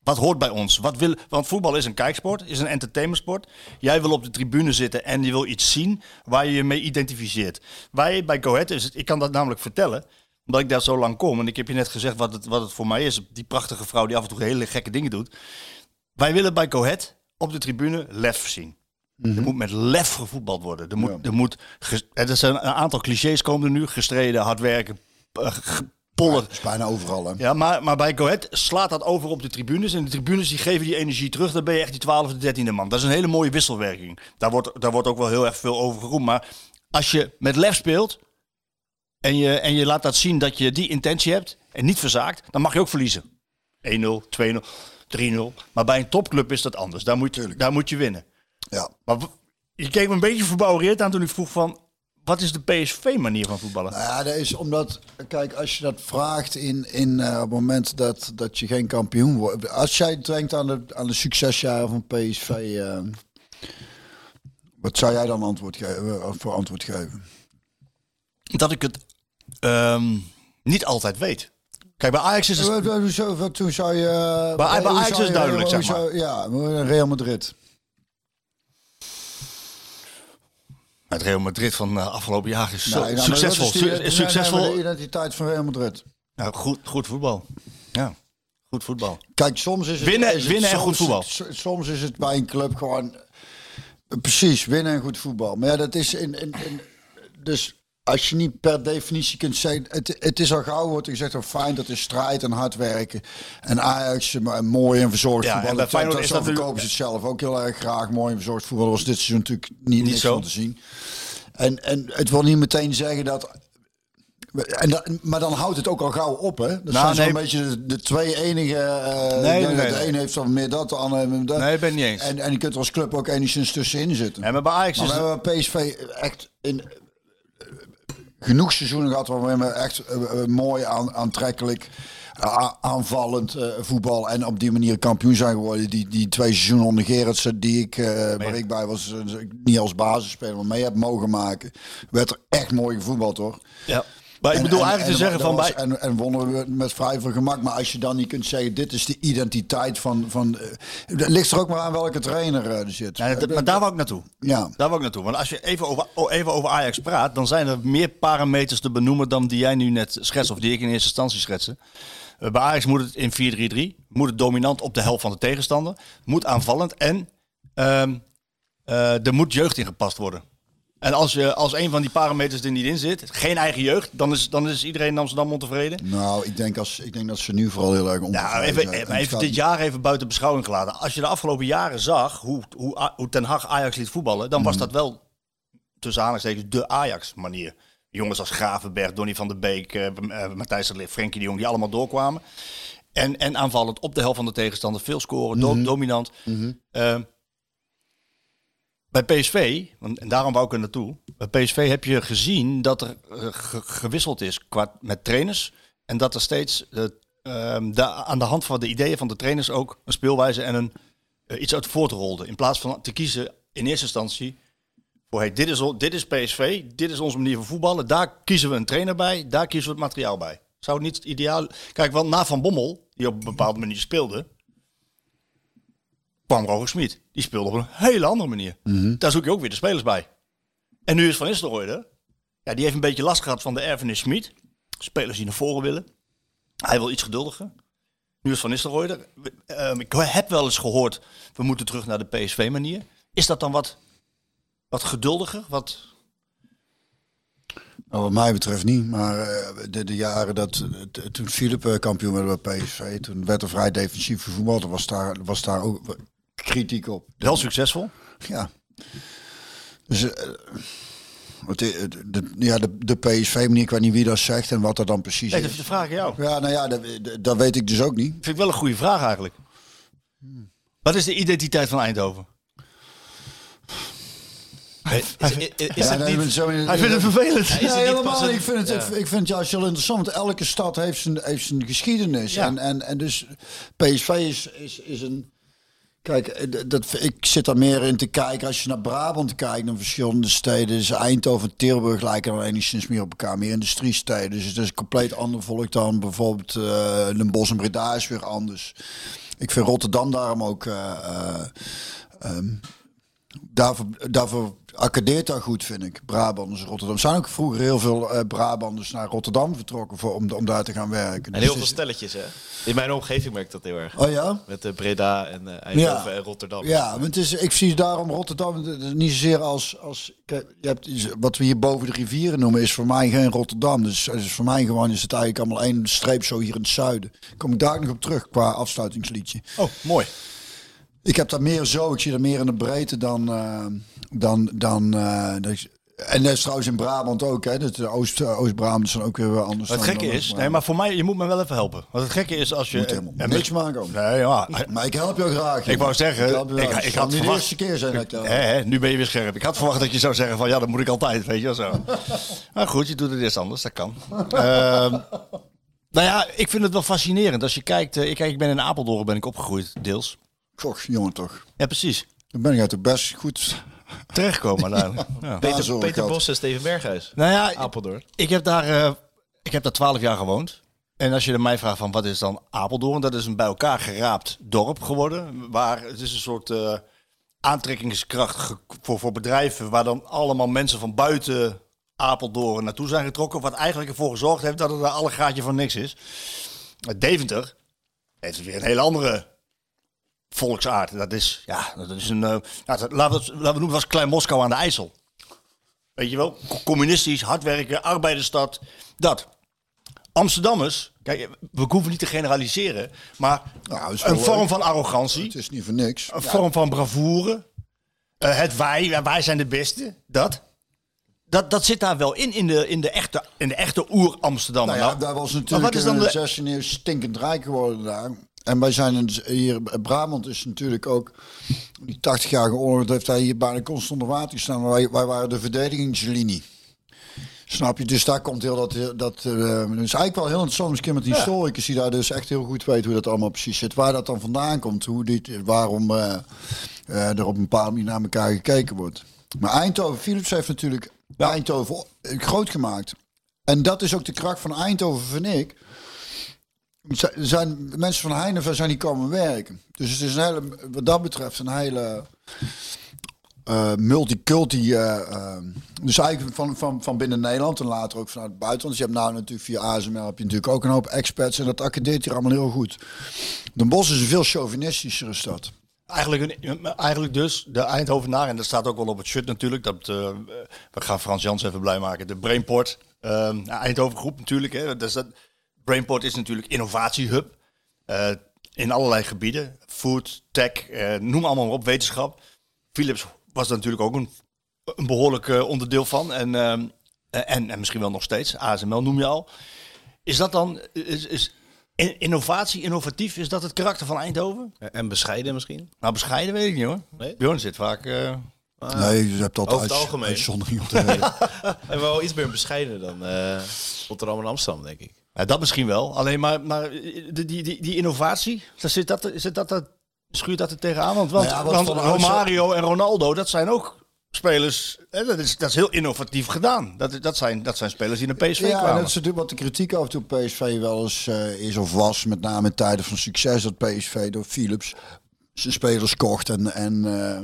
Wat hoort bij ons? Wat wil, want voetbal is een kijksport, is een entertainmentsport. Jij wil op de tribune zitten en je wil iets zien waar je je mee identificeert. Wij bij Go Ahead is het, ik kan dat namelijk vertellen, omdat ik daar zo lang kom. En ik heb je net gezegd wat het, wat het voor mij is. Die prachtige vrouw die af en toe hele gekke dingen doet. Wij willen bij Go Ahead op de tribune lef zien. Er moet met lef gevoetbald worden. Er moet, Ja. er moet er zijn een aantal clichés komen er nu. Gestreden, hard werken, Dat is bijna overal, hè? Ja, maar, maar bij Ahead slaat dat over op de tribunes. En de tribunes die geven die energie terug. Dan ben je echt die 12e, 13e man. Dat is een hele mooie wisselwerking. Daar wordt, daar wordt ook wel heel erg veel over geroemd. Maar als je met lef speelt en je, en je laat dat zien dat je die intentie hebt en niet verzaakt, dan mag je ook verliezen. 1-0, 2-0, 3-0. Maar bij een topclub is dat anders. Daar moet, je, daar moet je winnen. Ja. Maar je keek me een beetje verbouwereerd aan toen ik vroeg van... Wat is de PSV-manier van voetballen? Nou ja, dat is omdat, kijk, als je dat vraagt in, in op het moment dat, dat je geen kampioen wordt. Als jij denkt aan de, aan de succesjaren van PSV, eh, wat zou jij dan antwoord geven, eh, voor antwoord geven? Dat ik het ehm, niet altijd weet. Kijk, bij Ajax is het... Toen zou je... Bij- bij Ajax is duidelijk, zeg maar. zou- Ja, Real Madrid. Het Real Madrid van uh, afgelopen jaar is zo nou, succesvol. is die- Su- nee, is nee, succesvol. de identiteit van Real Madrid. Ja, goed, goed voetbal. Ja, goed voetbal. Kijk, soms is het... Winnen- is het winnen en soms- goed voetbal. Soms is het bij een club gewoon... eh, Precies, winnen en goed voetbal. Maar ja, dat is in... in, in dus als je niet per definitie kunt zeggen... Het, het is al gauw, wordt gezegd, oh, fijn, dat is strijd en hard werken. En Ajax, eh, mooi en verzorgd Ja, voetbal. en bij Dat- is dat verkopen ze het zelf ook heel erg graag. Mooi en verzorgd voetbal. Was dit seizoen natuurlijk niet, niks zo. te zien. En, en het wil niet meteen zeggen dat... En dat, maar dan houdt het ook al gauw op, hè? Dat Nou, zijn zo'n nee. beetje de, de twee enige... eh, Nee, de, nee, de een heeft dan meer dat, de ander heeft dat. Nee, ik ben niet eens. En, en je kunt er als club ook enigszins tussenin zitten. Ja, maar bij Ajax maar is we hebben PSV echt in genoeg seizoenen gehad waarin we echt eh, eh, mooi aan, aantrekkelijk, eh, aanvallend eh, voetbal en op die manier kampioen zijn geworden. Die, die twee seizoenen onder Gerritsen die ik, eh, waar ik bij was, eh, niet als basisspeler, maar mee heb mogen maken, werd er echt mooi gevoetbald hoor. Ja. Maar ik En- bedoel en- eigenlijk te en zeggen van was- bij... En, en wonnen we met vrij veel gemak. Maar als je dan niet kunt zeggen, dit is de identiteit van... van eh, ligt er ook maar aan welke trainer eh, er zit. Ja, dat- maar daar wou ik naartoe. Ja. Daar wou ik naartoe. Want als je even over, oh, even over Ajax praat, dan zijn er meer parameters te benoemen dan die jij nu net schetst, of die ik in eerste instantie schetste. Eh, bij Ajax moet het in 4-3-3, moet het dominant op de helft van de tegenstander, moet aanvallend en ehm, eh, er moet jeugd in gepast worden. En als, je, als een van die parameters er niet in zit, geen eigen jeugd, dan is, dan is iedereen in Amsterdam ontevreden. Nou, ik denk, als, ik denk dat ze nu vooral heel erg Ja, ontevreden even, zijn. En even, even dit jaar even buiten beschouwing gelaten. Als je de afgelopen jaren zag hoe, hoe, hoe Ten Hag Ajax liet voetballen, dan was dat wel tussen aanhalingstekens de Ajax-manier. Jongens als Gravenberg, Donny van der Beek, eh, Matthijs de Ligt, Frenkie de Jong, die allemaal doorkwamen. En, en aanvallend op de helft van de tegenstander, veel scoren, Mhm. dominant. Eh, bij PSV, en daarom wou ik er naartoe. Bij PSV heb je gezien dat er eh, ge- gewisseld is qua, met trainers. En dat er steeds eh, ehm, de, aan de hand van de ideeën van de trainers ook een speelwijze en een, eh, iets uit voortrolde. In plaats van te kiezen in eerste instantie voor hey, dit, is, dit is PSV, dit is onze manier van voetballen. Daar kiezen we een trainer bij, daar kiezen we het materiaal bij. Zou het niet ideaal... Kijk, want na Van Bommel, die op een bepaalde manier speelde, kwam Roger Smit. Die speelde op een hele andere manier. Daar zoek je ook weer de spelers bij. En nu is Van Nistelrooy er. Ja, die heeft een beetje last gehad van de erfenis Smit. Spelers die naar voren willen. Hij wil iets geduldiger. Nu is Van Nistelrooy er. Ehm, ik heb wel eens gehoord, we moeten terug naar de PSV-manier. Is dat dan wat, wat geduldiger? Wat... Nou, wat mij betreft niet, maar eh, de, de jaren dat toen Philip eh, kampioen werd bij PSV, toen werd er vrij defensief gevoetbald. Was daar, was daar ook kritiek op. Wel succesvol. Ja. Dus eh, wat de, de, ja, de, de PSV-manier, ik weet niet wie dat zegt en wat dat dan precies Nee, dat is. de vraag aan jou. Ja, nou ja, dat, dat- weet ik dus ook niet. Vind ik wel een goede vraag eigenlijk. Wat is de identiteit van Eindhoven? Hij vindt het vervelend. Ja, is Ja, het niet helemaal. ik vind het, Ja. ik, ik vind het juist heel interessant. want Elke stad heeft zijn, heeft zijn geschiedenis. Ja. En, en, en dus PSV is, is, is een. Kijk, eh, dat, ik zit daar meer in te kijken. Als je naar Brabant kijkt, naar verschillende steden. Dus Eindhoven en Tilburg lijken dan enigszins meer op elkaar. Meer industriesteden. Dus het is een compleet ander volk dan bijvoorbeeld eh Den en Breda is weer anders. Ik vind Rotterdam daarom ook... eh, ehm, daarvoor, daarvoor accadeert daar goed, vind ik. Brabanders Rotterdam. Er zijn ook vroeger heel veel eh, Brabanders naar Rotterdam vertrokken voor, om, om daar te gaan werken. En Dus heel veel stelletjes, hè? In mijn omgeving merk ik dat heel erg. Oh ja? Met eh, Breda en eh Eindhoven Ja. en Rotterdam. Ja, want het is, ik zie daarom Rotterdam niet zozeer als, als kijk, je hebt iets- wat we hier boven de rivieren noemen, is voor mij geen Rotterdam. Dus, dus voor mij gewoon is het eigenlijk allemaal één streep zo hier in het zuiden. Kom ik daar nog op terug qua afsluitingsliedje. Oh, mooi. Ik heb daar meer zo, ik zie daar meer in de breedte dan. Eh, dan, dan eh, dat is- en dat is trouwens in Brabant ook, hè? Dat de Oost, Oost-Brabant zijn ook weer anders. Het dan- gekke is, nee, maar voor mij, je moet me wel even helpen. Want het gekke is als je... Moet helemaal en- niks maken. Nee, ja. Maar ik help jou graag. Ik wou zeggen, je ik- ik Het had niet de verwacht- eerste keer zijn ik Hè, hè, nu ben je weer scherp. Ik had verwacht dat je zou zeggen van ja, dat moet ik altijd, weet je wel zo. maar goed, je doet het eerst anders, dat kan. Ehm, nou ja, ik vind het wel fascinerend. Als je kijkt, eh, ik, kijk, ik ben in Apeldoorn ben ik opgegroeid, deels. Goh, jongen toch. Ja, precies. Dan ben ik toch best goed. Terechtgekomen uiteindelijk. Ja. Peter, Peter. Bos en Steven Berghuis. Nou ja, Apeldoorn. ik heb daar, eh, ik heb daar 12 jaar gewoond. En als je er mij vraagt van wat is dan Apeldoorn, dat is een bij elkaar geraapt dorp geworden. Waar het is een soort eh, aantrekkingskracht ge- voor, voor bedrijven, waar dan allemaal mensen van buiten Apeldoorn naartoe zijn getrokken. Wat eigenlijk ervoor gezorgd heeft dat het daar alle gaatje van niks is. Deventer heeft weer een hele andere volksaard. Dat is, ja, dat is een, eh, dat- laten, we het, laten we noemen, was Klein Moskou aan de IJssel. Weet je wel, Co- communistisch, hard werken, arbeidersstad, dat. Amsterdammers, kijk, we hoeven niet te generaliseren, maar Nou, een vorm leuk. van arrogantie, Het is niet voor niks. een vorm van bravoure, eh, het wij, wij zijn de beste, dat. Dat, dat zit daar wel in, in de, in de echte, in de echte oer-Amsterdammer. Nou ja, Nou, daar was maar natuurlijk wat is dan de de- 16e eeuw stinkend rijk geworden daar. En wij zijn hier, Brabant is natuurlijk ook, die 80 jaar oorlog heeft hij hier bijna constant onder water gestaan. Wij, wij waren de verdedigingslinie. Snap je? Dus daar komt heel dat. dat eh, dus eigenlijk wel heel interessant. Misschien met die historicus die daar dus echt heel goed weet hoe dat allemaal precies zit. Waar dat dan vandaan komt. Hoe dit, waarom eh, eh, er op een bepaalde manier naar elkaar gekeken wordt. Maar Eindhoven, Philips heeft natuurlijk Eindhoven groot gemaakt. En dat is ook de kracht van Eindhoven, vind ik. Zijn mensen van Heineken zijn die komen werken. Dus het is een hele, wat dat betreft een hele eh multiculti. eh, eh, dus eigenlijk van, van, van binnen Nederland en later ook vanuit het buitenland. Dus je hebt nou natuurlijk via ASML heb je natuurlijk ook een hoop experts. En dat accadeert hier allemaal heel goed. Den Bosch is een veel chauvinistischere stad. Eigenlijk, een, eigenlijk dus de Eindhovenaar, en dat staat ook wel op het shirt natuurlijk. Dat, eh, we gaan Frans Jans even blij maken. De Brainport, eh, Eindhoven groep natuurlijk. Hè. Dat is dat, Brainport is natuurlijk innovatiehub. eh, in allerlei gebieden. Food, tech, eh, noem allemaal maar op, wetenschap. Philips was daar natuurlijk ook een, een behoorlijk eh, onderdeel van. En, en, en misschien wel nog steeds. ASML noem je al. Is dat dan... Is, is, in- Innovatie, innovatief, is dat het karakter van Eindhoven? En bescheiden misschien. Nou, bescheiden weet ik niet hoor. Nee? Bjorn zit vaak... eh, nee, je hebt altijd over het uit- algemeen. uitzondering op de. En wel iets meer bescheiden dan eh Rotterdam en Amsterdam, denk ik. Ja, dat misschien wel. Alleen maar, maar die, die, die, die innovatie, zit dat, zit dat, dat, schuurt dat er tegenaan? Want, want, Nou ja, want Romario en Ronaldo, dat zijn ook spelers... Hè, dat, is, dat is heel innovatief gedaan. Dat, dat, zijn, dat zijn spelers die naar PSV Ja, en kwamen. dat is natuurlijk wat de kritiek over op PSV wel eens eh, is of was. Met name in tijden van succes dat PSV door Philips zijn spelers kocht. En, en, eh,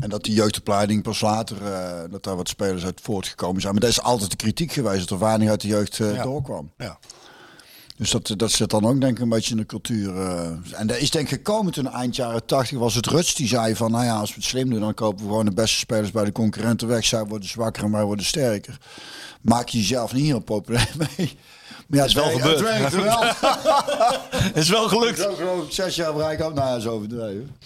en dat die jeugdopleiding pas later, eh, dat daar wat spelers uit voortgekomen zijn. Maar dat is altijd de kritiek geweest, dat er weinig uit de jeugd eh, Ja. doorkwam. Ja. Dus dat, dat zit dan ook denk ik een beetje in de cultuur. eh. en dat is denk ik gekomen toen eind jaren 80 was het Ruts die zei van... nou ja, als we het slim doen, dan kopen we gewoon de beste spelers bij de concurrenten weg. Zij worden zwakker en wij worden sterker. Maak je jezelf niet heel populair mee. Maar ja, Is wel het gebeurd. Het werkt wel. is wel gelukt. Zo geloof ik zes jaar bereik ook. Nou ja, zo overdreven.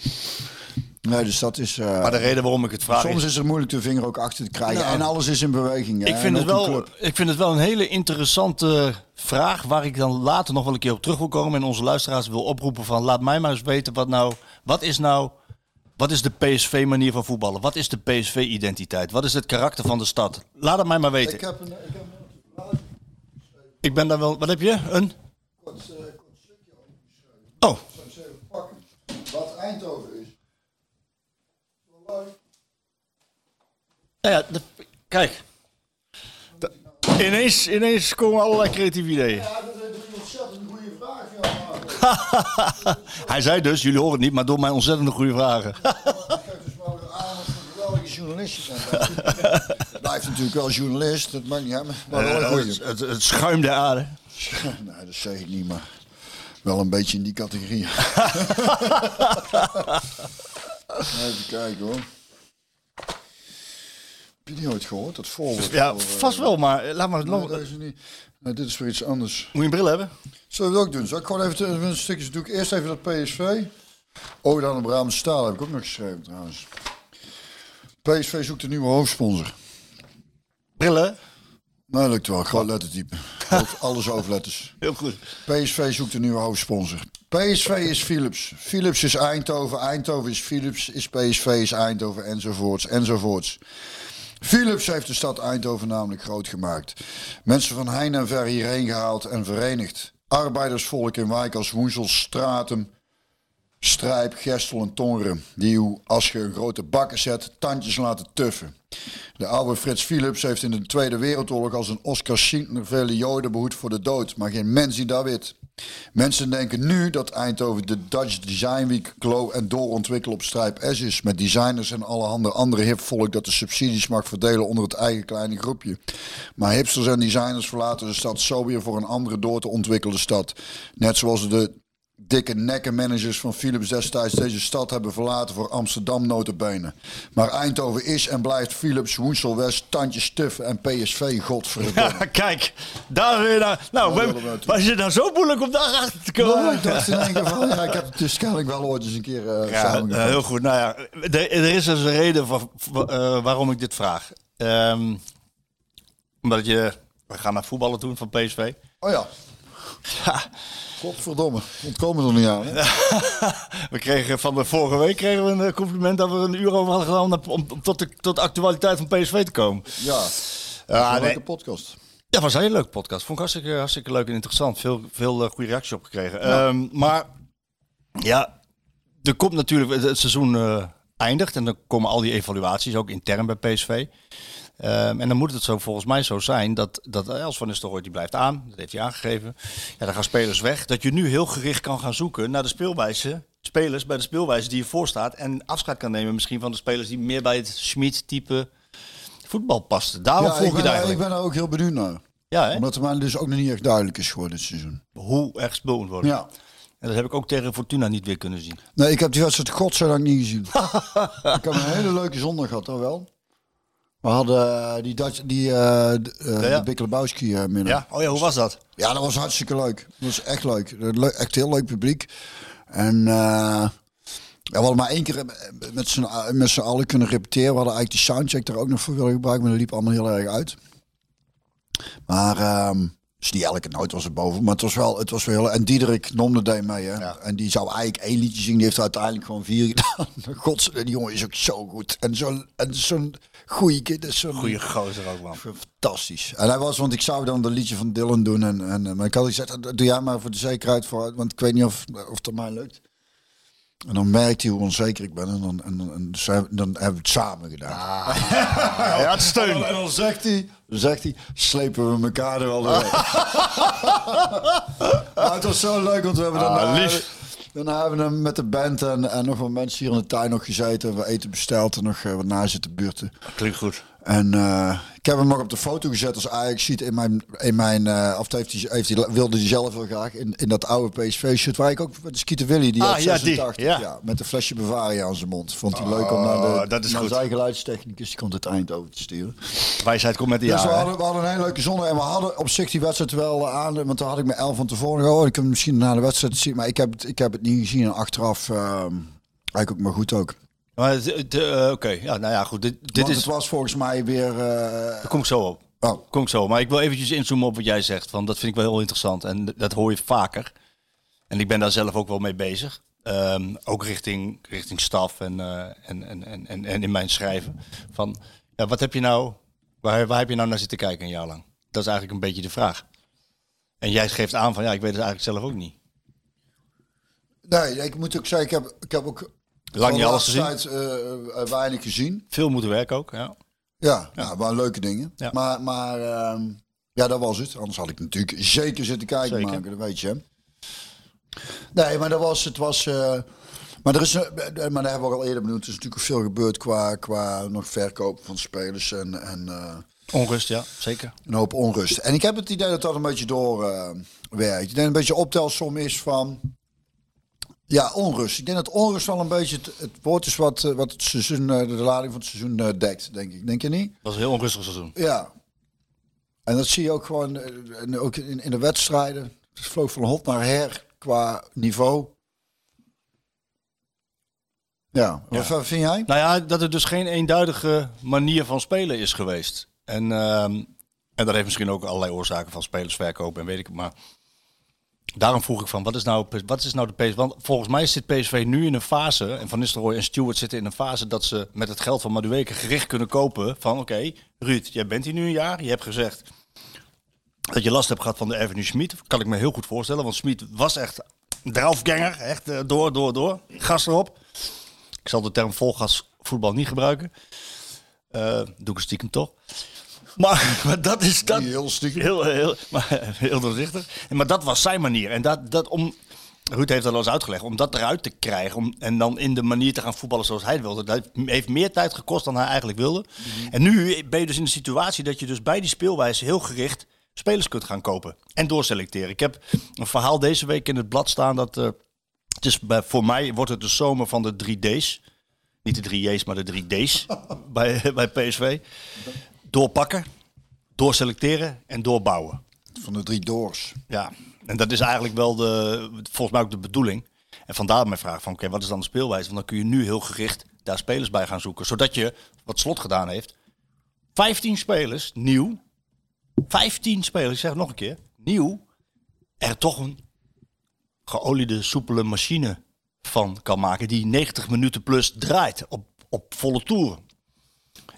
Nee, dus dat is... eh, Maar de reden waarom ik het vraag soms is... het moeilijk de vinger ook achter te krijgen. Nou, en alles is in beweging. hè, Ik en vind, het wel, ik vind het wel een hele interessante vraag waar ik dan later nog wel een keer op terug wil komen en onze luisteraars wil oproepen van laat mij maar eens weten wat nou, wat is nou, wat is de PSV manier van voetballen? Wat is de PSV identiteit? Wat is het karakter van de stad? Laat het mij maar weten. Ik heb een... Ik heb een Ik ben daar wel, wat heb je? Een? kort, eh, kort stukje over. Oh. Wat Eindhoven is. Wel leuk. Nou ja, de- kijk. De- ineens, ineens komen allerlei creatieve ideeën. Ja, dat is een ontzettend goede vraag. Ja, Hij zei dus, jullie horen het niet, maar door mijn ontzettend goede vragen. Dus wel weer aan wat voor geweldige journalist zijn. Blijft natuurlijk wel journalist, dat maakt niet uit. Maar Eh, het, het, het schuim der aarde. Nee, dat zeg ik niet, maar wel een beetje in die categorie. Even kijken hoor. Heb je die ooit gehoord? Dat voorwoord. Ja, voor, eh, vast wel, maar laat maar Nee, nog. deze niet. Nee, dit is weer iets anders. Moet je een bril hebben? Zullen we het ook doen? Zal ik gewoon even, een stukje doe ik eerst even dat PSV. Oh, dan de Brabant Staal heb ik ook nog geschreven trouwens. PSV zoekt een nieuwe hoofdsponsor. Brillen? Nou, lukt wel. Groot lettertype. Alles overletters. Heel goed. PSV zoekt een nieuwe hoofdsponsor. PSV is Philips. Philips is Eindhoven. Eindhoven is Philips. Is PSV is Eindhoven. Enzovoorts. Enzovoorts. Philips heeft de stad Eindhoven namelijk groot gemaakt. Mensen van heijn en ver hierheen gehaald en verenigd. Arbeidersvolk in wijk als Woensel, Stratum, Strijp, Gestel en Tongeren. Die u, als je een grote bakken zet, tandjes laten tuffen. De oude Frits Philips heeft in de Tweede Wereldoorlog als een Oscar Schindler vele Joden behoed voor de dood. Maar geen mens die dat weet. Mensen denken nu dat Eindhoven de Dutch Design Week glow en doorontwikkelen op Strijp S is. Met designers en allerhande andere hipvolk dat de subsidies mag verdelen onder het eigen kleine groepje. Maar hipsters en designers verlaten de stad zo weer voor een andere door te ontwikkelde stad. Net zoals de dikke nekkenmanagers van Philips destijds deze stad hebben verlaten voor Amsterdam notabene. Maar Eindhoven is en blijft Philips, Woensel West, Tandje Stuffen en PSV, godverdomme. Ja, kijk, daar weer naar. Nou, willen we- was je nou zo moeilijk om daar achter te komen? Nou, ik dacht in één ja, ik heb het dus kennelijk wel ooit eens een keer eh Ja, eh, heel goed. Nou ja, er, er is dus een reden voor, voor, eh, waarom ik dit vraag. Ehm, omdat je, we gaan naar voetballen doen van PSV. Oh ja. Godverdomme, ontkomen er niet aan. Hè? We kregen van de vorige week kregen we een eh, compliment dat we een uur over hadden gedaan om, om tot, de, tot de actualiteit van PSV te komen. Ja, Ja, een nee. leuke podcast. Ja, was een hele leuke podcast. Vond ik hartstikke, hartstikke leuk en interessant. Veel, veel eh, goede reacties op gekregen. Ehm, maar ja, er komt natuurlijk, het, het seizoen eh, eindigt en dan komen al die evaluaties ook intern bij PSV. Ehm, en dan moet het zo volgens mij zo zijn dat, dat Els van Nistelrooy die blijft aan. Dat heeft hij aangegeven. Ja, dan gaan spelers weg. Dat je nu heel gericht kan gaan zoeken naar de speelwijze. Spelers bij de speelwijze die je voorstaat. En afscheid kan nemen misschien van de spelers die meer bij het Schmid-type voetbal pasten. Daarom Ja, volg ik je ben, eigenlijk. ik ben er ook heel benieuwd naar. Ja, hè? Omdat het mij dus ook nog niet echt duidelijk is geworden dit seizoen. hoe gespeeld moet worden. Ja. En dat heb ik ook tegen Fortuna niet weer kunnen zien. Nee, ik heb die wedstrijd godzijdank niet gezien. ik heb een hele leuke zondag gehad, dat wel. We hadden eh, die, Dutch, die uh, ja. Uh, midden. Ja, oh ja, hoe was dat? Ja, dat was hartstikke leuk. Dat was echt leuk. Le echt heel leuk publiek. En uh, ja, we hadden maar één keer met z'n, met z'n allen kunnen repeteren. We hadden eigenlijk die soundcheck er ook nog voor willen gebruiken, maar dat liep allemaal heel erg uit. Maar um, dus die elke nooit was er boven. Maar het was wel, het was wel heel... En Diederik Nomde deed mee, hè. Ja. En die zou eigenlijk één liedje zingen. Die heeft uiteindelijk gewoon vier gedaan. God, die jongen is ook zo goed. En zo'n zo'n goeie kid. Zo'n Goeie gozer ook, man. Fantastisch. En hij was, want ik zou dan de liedje van Dylan doen. En, en, maar ik had gezegd, doe jij maar voor de zekerheid voor. Want ik weet niet of, of het mij lukt. En dan merkt hij hoe onzeker ik ben. En dan, en, dan, en dus dan hebben we het samen gedaan. Ah. Ja, het steun. En dan zegt hij, dan zegt hij, slepen we elkaar er wel doorheen. maar het was zo leuk, want we hebben Ah, daarna, lief. Daarna hebben we hem met de band en, en nog wat mensen hier in de tuin nog gezeten. We eten besteld en nog uh, wat na zitten buurten. Klinkt goed. En uh, ik heb hem nog op de foto gezet als Ajax ziet in mijn, in mijn uh, of heeft hij, heeft hij, wilde hij zelf heel graag in, in dat oude PSV-shirt waar ik ook met de Skeeter Willy die Ah, had ja, 86, die, ja. ja. met een flesje Bavaria aan zijn mond. Vond hij leuk om naar, de, Oh, dat is naar goed. zijn geluidstechnicus, die komt het eind over te sturen. Wijsheid komt met de Dus we hadden, we hadden een hele leuke zondag en we hadden op zich die wedstrijd wel aan, want daar had ik me elf van tevoren gehoord. Ik heb hem misschien na de wedstrijd zien, maar ik heb het, ik heb het niet gezien en achteraf uh, eigenlijk ook maar goed ook. Maar uh, oké, ja, nou ja, goed. Dit, dit Want is. het was volgens mij weer. Uh, Daar kom ik zo op. Oh. Kom ik zo. Maar ik wil eventjes inzoomen op wat jij zegt. Van, dat vind ik wel heel interessant. En dat hoor je vaker. En ik ben daar zelf ook wel mee bezig. Um, ook richting, richting staf en, uh, en, en, en, en in mijn schrijven. Van, ja, wat heb je nou, waar, waar heb je nou naar zitten kijken een jaar lang? Dat is eigenlijk een beetje de vraag. En jij geeft aan van, ja, ik weet het eigenlijk zelf ook niet. Nee, ik moet ook zeggen, ik heb, ik heb ook Lang niet alles gezien. Tijd, uh, weinig gezien. Veel moeten werken ook, ja. Ja, ja. Nou, leuke dingen. Ja. Maar, maar uh, ja, dat was het. Anders had ik natuurlijk zeker zitten kijken Zeker. maken, dat weet je. Nee, maar dat was, het was... Uh, maar er is, eh, eh, maar daar hebben we al eerder benoemd. Er is natuurlijk veel gebeurd qua, qua nog verkoop van spelers en, en eh, Onrust, ja, zeker. een hoop onrust. En ik heb het idee dat dat een beetje doorwerkt. ik denk een beetje optelsom is van... Ja, onrust. Ik denk dat onrust wel een beetje het, het woord is wat, eh, wat het seizoen, eh, de lading van het seizoen eh, dekt, denk ik. Denk je niet? Het was een heel onrustig seizoen. Ja. En dat zie je ook gewoon en ook in, in de wedstrijden. Het vloog van hot naar her qua niveau. Ja, wat vind jij? Nou ja, dat er dus geen eenduidige manier van spelen is geweest. En, ehm, en dat heeft misschien ook allerlei oorzaken van spelersverkoop en weet ik het maar. Daarom vroeg ik van, wat is nou, wat is nou de PSV? Want volgens mij zit PSV nu in een fase, en Van Nistelrooy en Stewart zitten in een fase dat ze met het geld van Madueke gericht kunnen kopen van, oké, Ruud, jij bent hier nu een jaar. Je hebt gezegd dat je last hebt gehad van de Avenue Schmid. Kan ik me heel goed voorstellen, want Schmid was echt een draufganger. Echt eh, door, door, door. Gas erop. Ik zal de term volgas voetbal niet gebruiken. Eh doe ik stiekem toch. Maar, maar dat is dat. Heel stiekem. Heel, heel, maar, heel doorzichtig. Maar dat was zijn manier. En dat, dat om. Ruud heeft dat al eens uitgelegd. Om dat eruit te krijgen. Om, en dan in de manier te gaan voetballen zoals hij wilde. Dat heeft meer tijd gekost dan hij eigenlijk wilde. En nu ben je dus in de situatie dat je dus bij die speelwijze heel gericht spelers kunt gaan kopen. En doorselecteren. Ik heb een verhaal deze week in het blad staan. Dat eh, het is bij, voor mij wordt het de zomer van de 3D's. Niet de 3 J's, maar de 3 D's bij, bij PSV. Doorpakken, doorselecteren en doorbouwen. Van de drie doors. Ja, en dat is eigenlijk wel de, volgens mij ook de bedoeling. En vandaar mijn vraag van, oké, wat is dan de speelwijze? Want dan kun je nu heel gericht daar spelers bij gaan zoeken. Zodat je, wat Slot gedaan heeft, 15 spelers, nieuw, 15 spelers, ik zeg het nog een keer, nieuw, er toch een geoliede, soepele machine van kan maken die 90 minuten plus draait op, op volle toeren.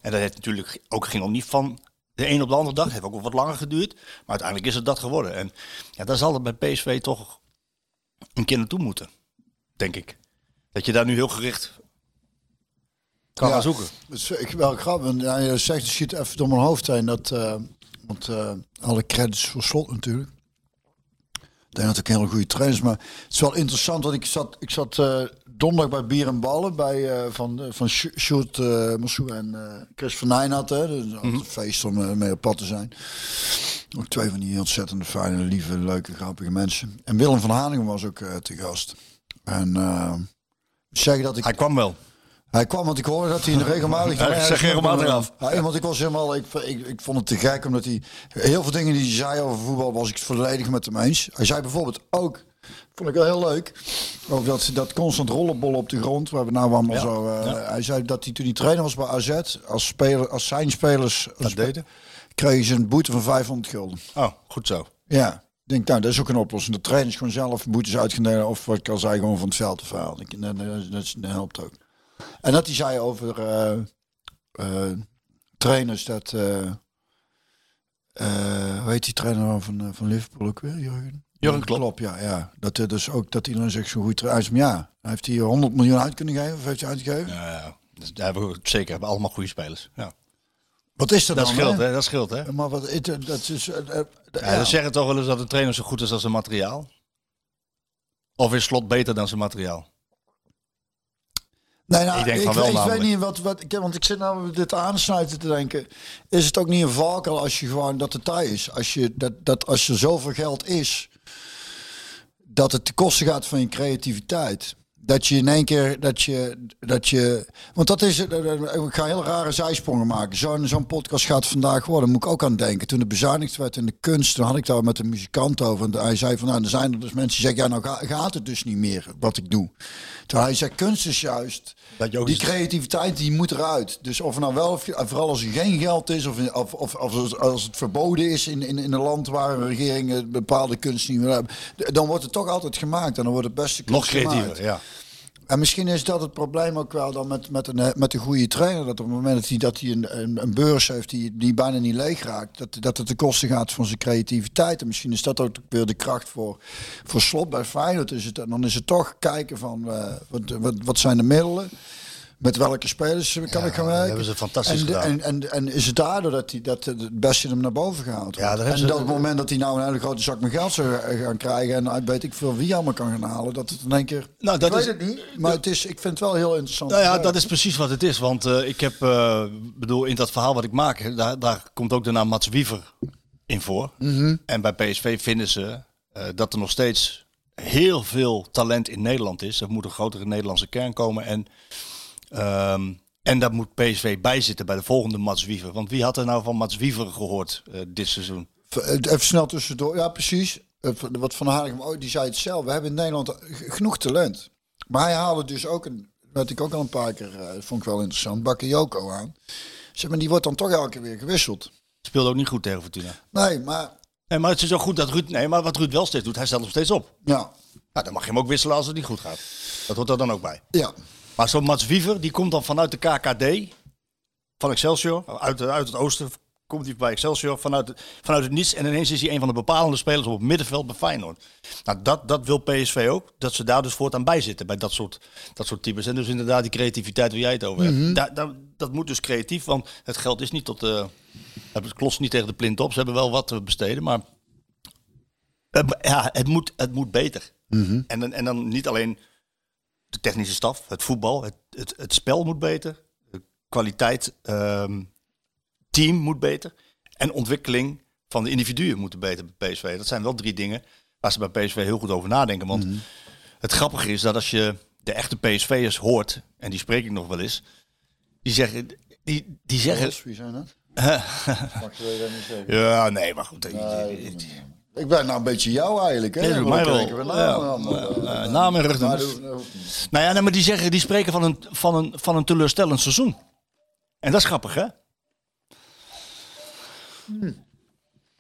En dat heeft natuurlijk ook ging ook niet van de een op de andere dag. Het heeft ook wat langer geduurd. Maar uiteindelijk is het dat geworden. En ja, daar zal het bij PSV toch een keer naartoe moeten. Denk ik. Dat je daar nu heel gericht kan Ja. gaan zoeken. Is ik wel grappig. Ja, je zegt, het schiet even door mijn hoofd heen. Dat, eh, want eh, alle credits voor slot natuurlijk. Ik denk dat ik een hele goede trainer is. Maar het is wel interessant. Want ik zat, ik zat eh, donderdag bij Bier en Ballen. Bij, eh, van, eh, van Sj- Sjoerd uh, Massou en eh, Chris van Nijnat. Hè. Dus een feest om eh, mee op pad te zijn. Ook twee van die ontzettend fijne, lieve, leuke, grappige mensen. En Willem van Hanegem was ook eh, te gast. En eh, zeg dat ik... Hij kwam wel. Hij kwam, want ik hoorde dat hij in de regelmatig... Ik zeg regelmatig af. Ja, want ik was helemaal... Ik, ik, ik vond het te gek, omdat hij... Heel veel dingen die hij zei over voetbal was ik het volledig met hem eens. Hij zei bijvoorbeeld ook... Vond ik wel heel leuk. Over dat, dat constant rollenbollen op de grond. Waar we nou allemaal Ja, zo... eh, Hij zei dat hij toen hij trainer was bij AZ... Als, speler, als zijn spelers... Dat deden. Kregen ze een boete van 500 gulden. Oh, goed zo. Ja. Ik denk, nou, dat is ook een oplossing. De trainers gewoon zelf boetes uitgeneden. Of wat ik al zei, gewoon van het veld te halen. Ik- Dat, dat, dat, dat helpt ook. En dat hij zei over eh, eh, trainers dat... eh, hoe heet die trainer nou van, van Liverpool ook weer? Jurgen? Jurgen Klopp. ja. ja. Dat er dus ook dat iedereen zegt zo'n goed. Hij zei, Ja, heeft hij 100 miljoen uit kunnen geven? Of heeft hij uitgegeven? Ja, ja. Dus daar hebben we zeker hebben allemaal goede spelers. Ja. Wat is er Dat dan? scheelt, hè? hè? Dat scheelt, hè? Maar wat, het, dat is... eh, eh, Ja, Ze zeggen toch wel eens dat een trainer zo goed is als zijn materiaal. Of is Slot beter dan zijn materiaal? Nee, nou, Ik denk van wel ik weet niet wat, wat ik, want ik zit nou dit aansluiten te denken. Is het ook niet een valkuil als je gewoon dat het tijd is? Als je dat, dat als er zoveel geld is, dat het te kosten gaat van je creativiteit. Dat je in één keer dat je dat je, want dat is, het, eh, eh, ik ga hele rare zijsprongen maken. Zo'n zo'n podcast gaat vandaag worden. Moet ik ook aan denken. Toen het bezuinigd werd in de kunst, toen had ik daar met een muzikant over. En hij zei van, nou, er zijn er dus mensen die zeggen, ja, nou ga- gaat het dus niet meer wat ik doe. Terwijl hij zegt, kunst is juist Dat die creativiteit die moet eruit. Dus of nou wel, of vooral als er geen geld is, of, of, of, als- als het verboden is in, in, in een land waar een regering eh, bepaalde kunst niet meer hebben, dan wordt het toch altijd gemaakt en dan wordt het beste kunst Nog creatiever, gemaakt. ja. En misschien is dat het probleem ook wel dan met, met, een, met een goede trainer. Dat op het moment dat hij, dat hij een, een, een beurs heeft die, die bijna niet leeg raakt, dat, dat het de kosten gaat van zijn creativiteit. En misschien is dat ook weer de kracht voor, voor slot bij Feyenoord. Is het, en dan is het toch kijken van eh, wat, wat, wat zijn de middelen. Met welke spelers kan ik gaan dat werken. hebben ze fantastisch en, gedaan. en, en, en is het daardoor dat, hij, dat het beste hem naar boven gehaald Ja, en ze- dat het moment dat hij nou een hele grote zak met geld zou gaan krijgen... en uit weet ik veel wie allemaal kan gaan halen... dat het in één keer... Nou, dat ik weet is- het niet, maar het is, ik vind het wel heel interessant. Nou ja, dat is precies wat het is. Want eh, ik heb, eh, bedoel, in dat verhaal wat ik maak, hè, daar, daar komt ook de naam Mats Wiever in voor. En bij PSV vinden ze eh, dat er nog steeds heel veel talent in Nederland is. Er moet een grotere Nederlandse kern komen. En, ehm, en daar moet PSV bij zitten bij de volgende Mats Wiever. Want wie had er nou van Mats Wiever gehoord eh, dit seizoen? Even snel tussendoor. Ja, precies. Eh, Wat Van oh, die zei het zelf. We hebben in Nederland genoeg talent. Maar hij haalde dus ook een... Wat ik ook al een paar keer... eh, vond ik wel interessant. Bakayoko aan. Zeg maar, die wordt dan toch elke keer weer gewisseld. Speelde ook niet goed tegen Fortuna. Nee, maar... Nee, maar het is ook goed dat Ruud... Nee, maar wat Ruud wel steeds doet, hij stelt hem steeds op. Ja, Nou, dan mag je hem ook wisselen als het niet goed gaat. Dat hoort er dan ook bij. ja. Maar zo'n Mats Wiever, die komt dan vanuit de KKD van Excelsior. Uit, uit het oosten komt hij bij Excelsior vanuit, het- vanuit het niets. En ineens is hij een van de bepalende spelers op het middenveld bij Feyenoord. Nou, dat, dat wil PSV ook. Dat ze daar dus voortaan bij zitten bij dat soort, dat soort types. En dus inderdaad die creativiteit waar jij het over hebt. Daar, daar, dat moet dus creatief, want het geld is niet tot... eh het klost niet tegen de plint op. Ze hebben wel wat te besteden, maar... ja, het moet, het moet beter. En, dan, en dan niet alleen de technische staf, het voetbal, het, het, het spel moet beter. De kwaliteit, ehm, team moet beter. En ontwikkeling van de individuen moeten beter bij PSV. Dat zijn wel drie dingen waar ze bij PSV heel goed over nadenken. Want het grappige is dat als je de echte PSV'ers hoort, en die spreek ik nog wel eens, die zeggen... Die, die zeggen wie zijn dat? Ja, nee, maar goed. Ik ben nou een beetje jou eigenlijk. Hè? Nee, Want mij wel. we nou ja, eh, naam en dat dat hoeft niet. Nou ja, nee, maar die zeggen, die spreken van een, van een, van een teleurstellend seizoen. En dat is grappig, hè?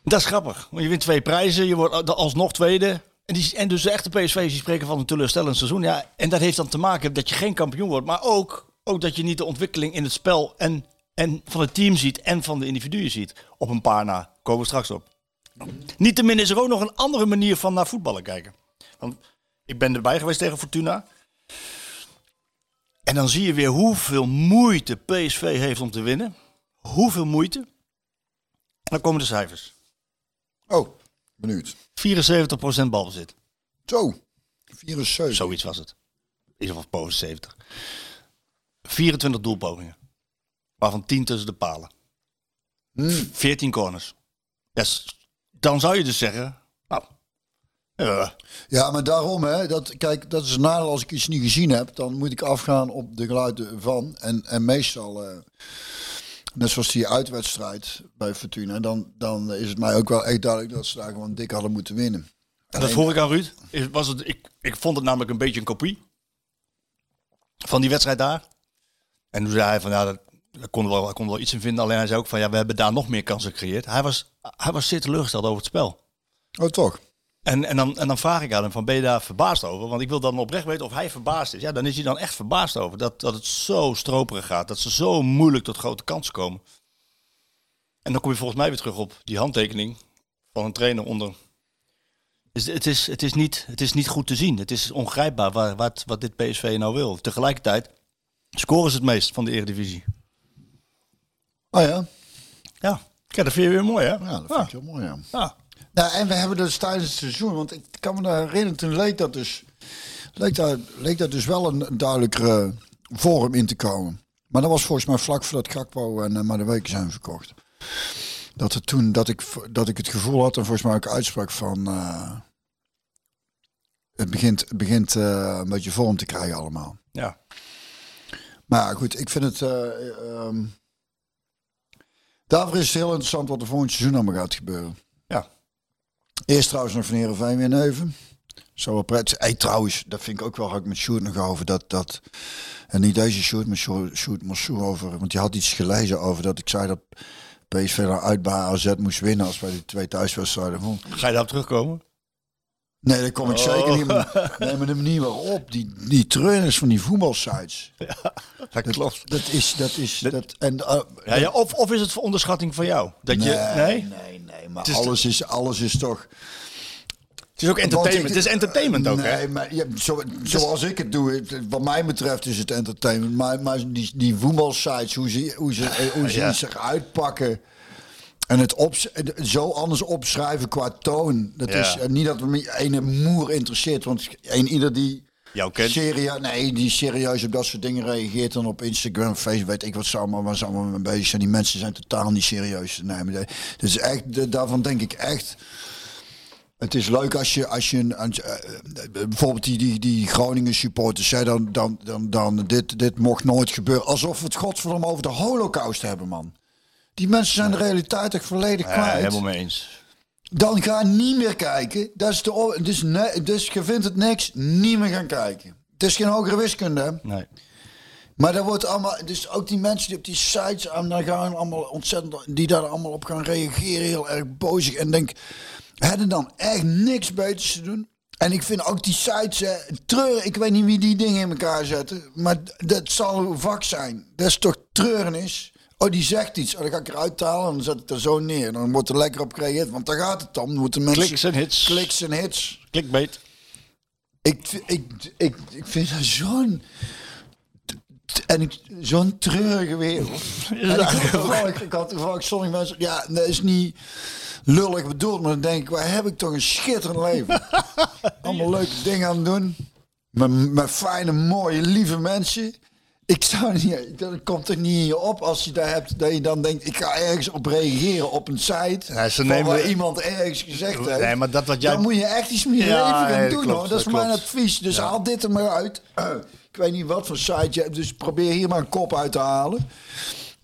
Dat is grappig. Want je wint twee prijzen, je wordt alsnog tweede. En, die, en dus de echte PSV's die spreken van een teleurstellend seizoen. Ja, en dat heeft dan te maken dat je geen kampioen wordt. Maar ook, ook dat je niet de ontwikkeling in het spel en, en van het team ziet en van de individuen ziet. Op een paar na. Komen we straks op. Niettemin is er ook nog een andere manier van naar voetballen kijken. Want ik ben erbij geweest tegen Fortuna. En dan zie je weer hoeveel moeite PSV heeft om te winnen. Hoeveel moeite. En dan komen de cijfers. Oh, benieuwd. 74% balbezit. Zo, 74. Zoiets was het. Is of boven 70. 24 doelpogingen. Waarvan 10 tussen de palen. 14 corners. Yes. Dan zou je dus zeggen... Nou, ja, Ja, maar daarom, hè, dat, kijk, dat is een nadeel als ik iets niet gezien heb. Dan moet ik afgaan op de geluiden van. En, en meestal, eh, net zoals die uitwedstrijd bij Fortuna, dan, dan is het mij ook wel echt duidelijk dat ze daar gewoon dik hadden moeten winnen. En dat vroeg ik aan Ruud. Was het, ik, ik vond het namelijk een beetje een kopie van die wedstrijd daar. En toen zei hij van ja, dat, daar kon er wel, kon er wel iets in vinden. Alleen hij zei ook van ja, we hebben daar nog meer kansen gecreëerd. Hij was, hij was zeer teleurgesteld over het spel. Oh, toch? En, en, dan, en dan vraag ik aan hem van ben je daar verbaasd over? Want ik wil dan oprecht weten of hij verbaasd is. Ja, dan is hij dan echt verbaasd over dat, dat het zo stroperig gaat. Dat ze zo moeilijk tot grote kansen komen. En dan kom je volgens mij weer terug op die handtekening van een trainer onder dus het, is, het, is niet, het is niet goed te zien. Het is ongrijpbaar waar, wat, wat dit PSV nou wil. Tegelijkertijd scoren ze het meest van de Eredivisie. Oh ja, Ja, kijk, dat vind je weer mooi, hè? ja dat vind ik heel mooi, ja. Ja. Nou, en we hebben dus tijdens het seizoen, want ik kan me daar herinneren, toen leek dat dus, leek daar, leek dat dus wel een, een duidelijkere vorm in te komen. Maar dat was volgens mij vlak voordat Gakpo en uh, Maar de Weken zijn verkocht. Dat, het toen, dat, ik, dat ik het gevoel had, en volgens mij ook uitsprak van, eh, het begint, het begint eh, een beetje vorm te krijgen allemaal. ja. Maar goed, ik vind het. eh, ehm, daarvoor is het heel interessant wat er volgend seizoen allemaal gaat gebeuren. Ja. Eerst trouwens nog van Heerenveen weer neven. Zo wel prettig. Hey, trouwens, dat vind ik ook wel. Had ik met Sjoerd nog over dat dat. En niet deze Sjoerd, maar Sjoerd Massou over. Want die had iets gelezen over dat ik zei dat PSV nou uit bij AZ moest winnen als wij die twee thuiswedstrijden won. Ga je daarop terugkomen? Nee, dat kom ik zeker niet. Maar, nee, maar de manier waarop die, die treuners van die voetbalsites. Dat klopt. Dat is, dat is, dat, en, uh, Ja, ja, of, of is het voor onderschatting van jou? Dat je, nee? nee, nee, maar is- alles is, alles is toch. Het is ook entertainment. Het is entertainment ook, nee, hè? maar ja, zo, zoals ik het doe, wat mij betreft is het entertainment. Maar, maar die, die voetbalsites, hoe ze, hoe ze, eh, hoe ze Ja. zich uitpakken en het op, zo anders opschrijven qua toon. Dat Ja. is niet dat me ene moer interesseert, want een ieder die Jou kent. serieus, nee, die serieus op dat soort dingen reageert dan op Instagram, Facebook, weet ik wat ze allemaal, waar ze allemaal mee bezig zijn. Die mensen zijn totaal niet serieus. Nee, maar dus echt, de- daarvan denk ik echt. Het is leuk als je, als je een, eh, eh, bijvoorbeeld die, die, die Groningen supporters zei dan, dan, dan, dan dit, dit mocht nooit gebeuren. Alsof we het godverdomme over de holocaust hebben, man. Die mensen zijn de realiteit echt volledig Ja, kwijt. helemaal mee eens. Dan ga niet meer kijken. Dat is de, dus, nee, dus je vindt het niks, niet meer gaan kijken. Het is geen hogere wiskunde? Nee. Maar dat wordt allemaal, dus ook die mensen die op die sites aan dan gaan allemaal ontzettend, die daar allemaal op gaan reageren, heel erg bozig. En denk, hadden dan echt niks beters te doen? En ik vind ook die sites, hè, treuren, ik weet niet wie die dingen in elkaar zetten, maar dat zal een vak zijn. Dat is toch treurnis? Oh, die zegt iets. Oh, dan ga ik eruit halen en dan zet ik er zo neer. Dan wordt er lekker op gereageerd, want daar gaat het om. Dan moeten mensen... Kliks en hits. Kliks en hits. Clickbait. Ik, ik, ik, ik vind dat zo'n. En zo'n treurige wereld. En ik, had toevallig, ik had toevallig sommige mensen. Ja, dat is niet lullig bedoeld, maar dan denk ik, waar heb ik toch een schitterend leven? Allemaal leuke dingen aan het doen. Met, met fijne, mooie, lieve mensen. Ik zou niet, dat komt toch niet in je op als je daar hebt dat je dan denkt, ik ga ergens op reageren op een site. Ja, ze nemen- waar iemand ergens gezegd heeft. Nee, maar dat wat jij- Dan moet je echt iets je Ja, leven gaan nee, doen klopt, hoor. Dat is dat mijn klopt. advies. Dus haal dit er maar uit. ik weet niet wat voor site je hebt, dus probeer hier maar een kop uit te halen.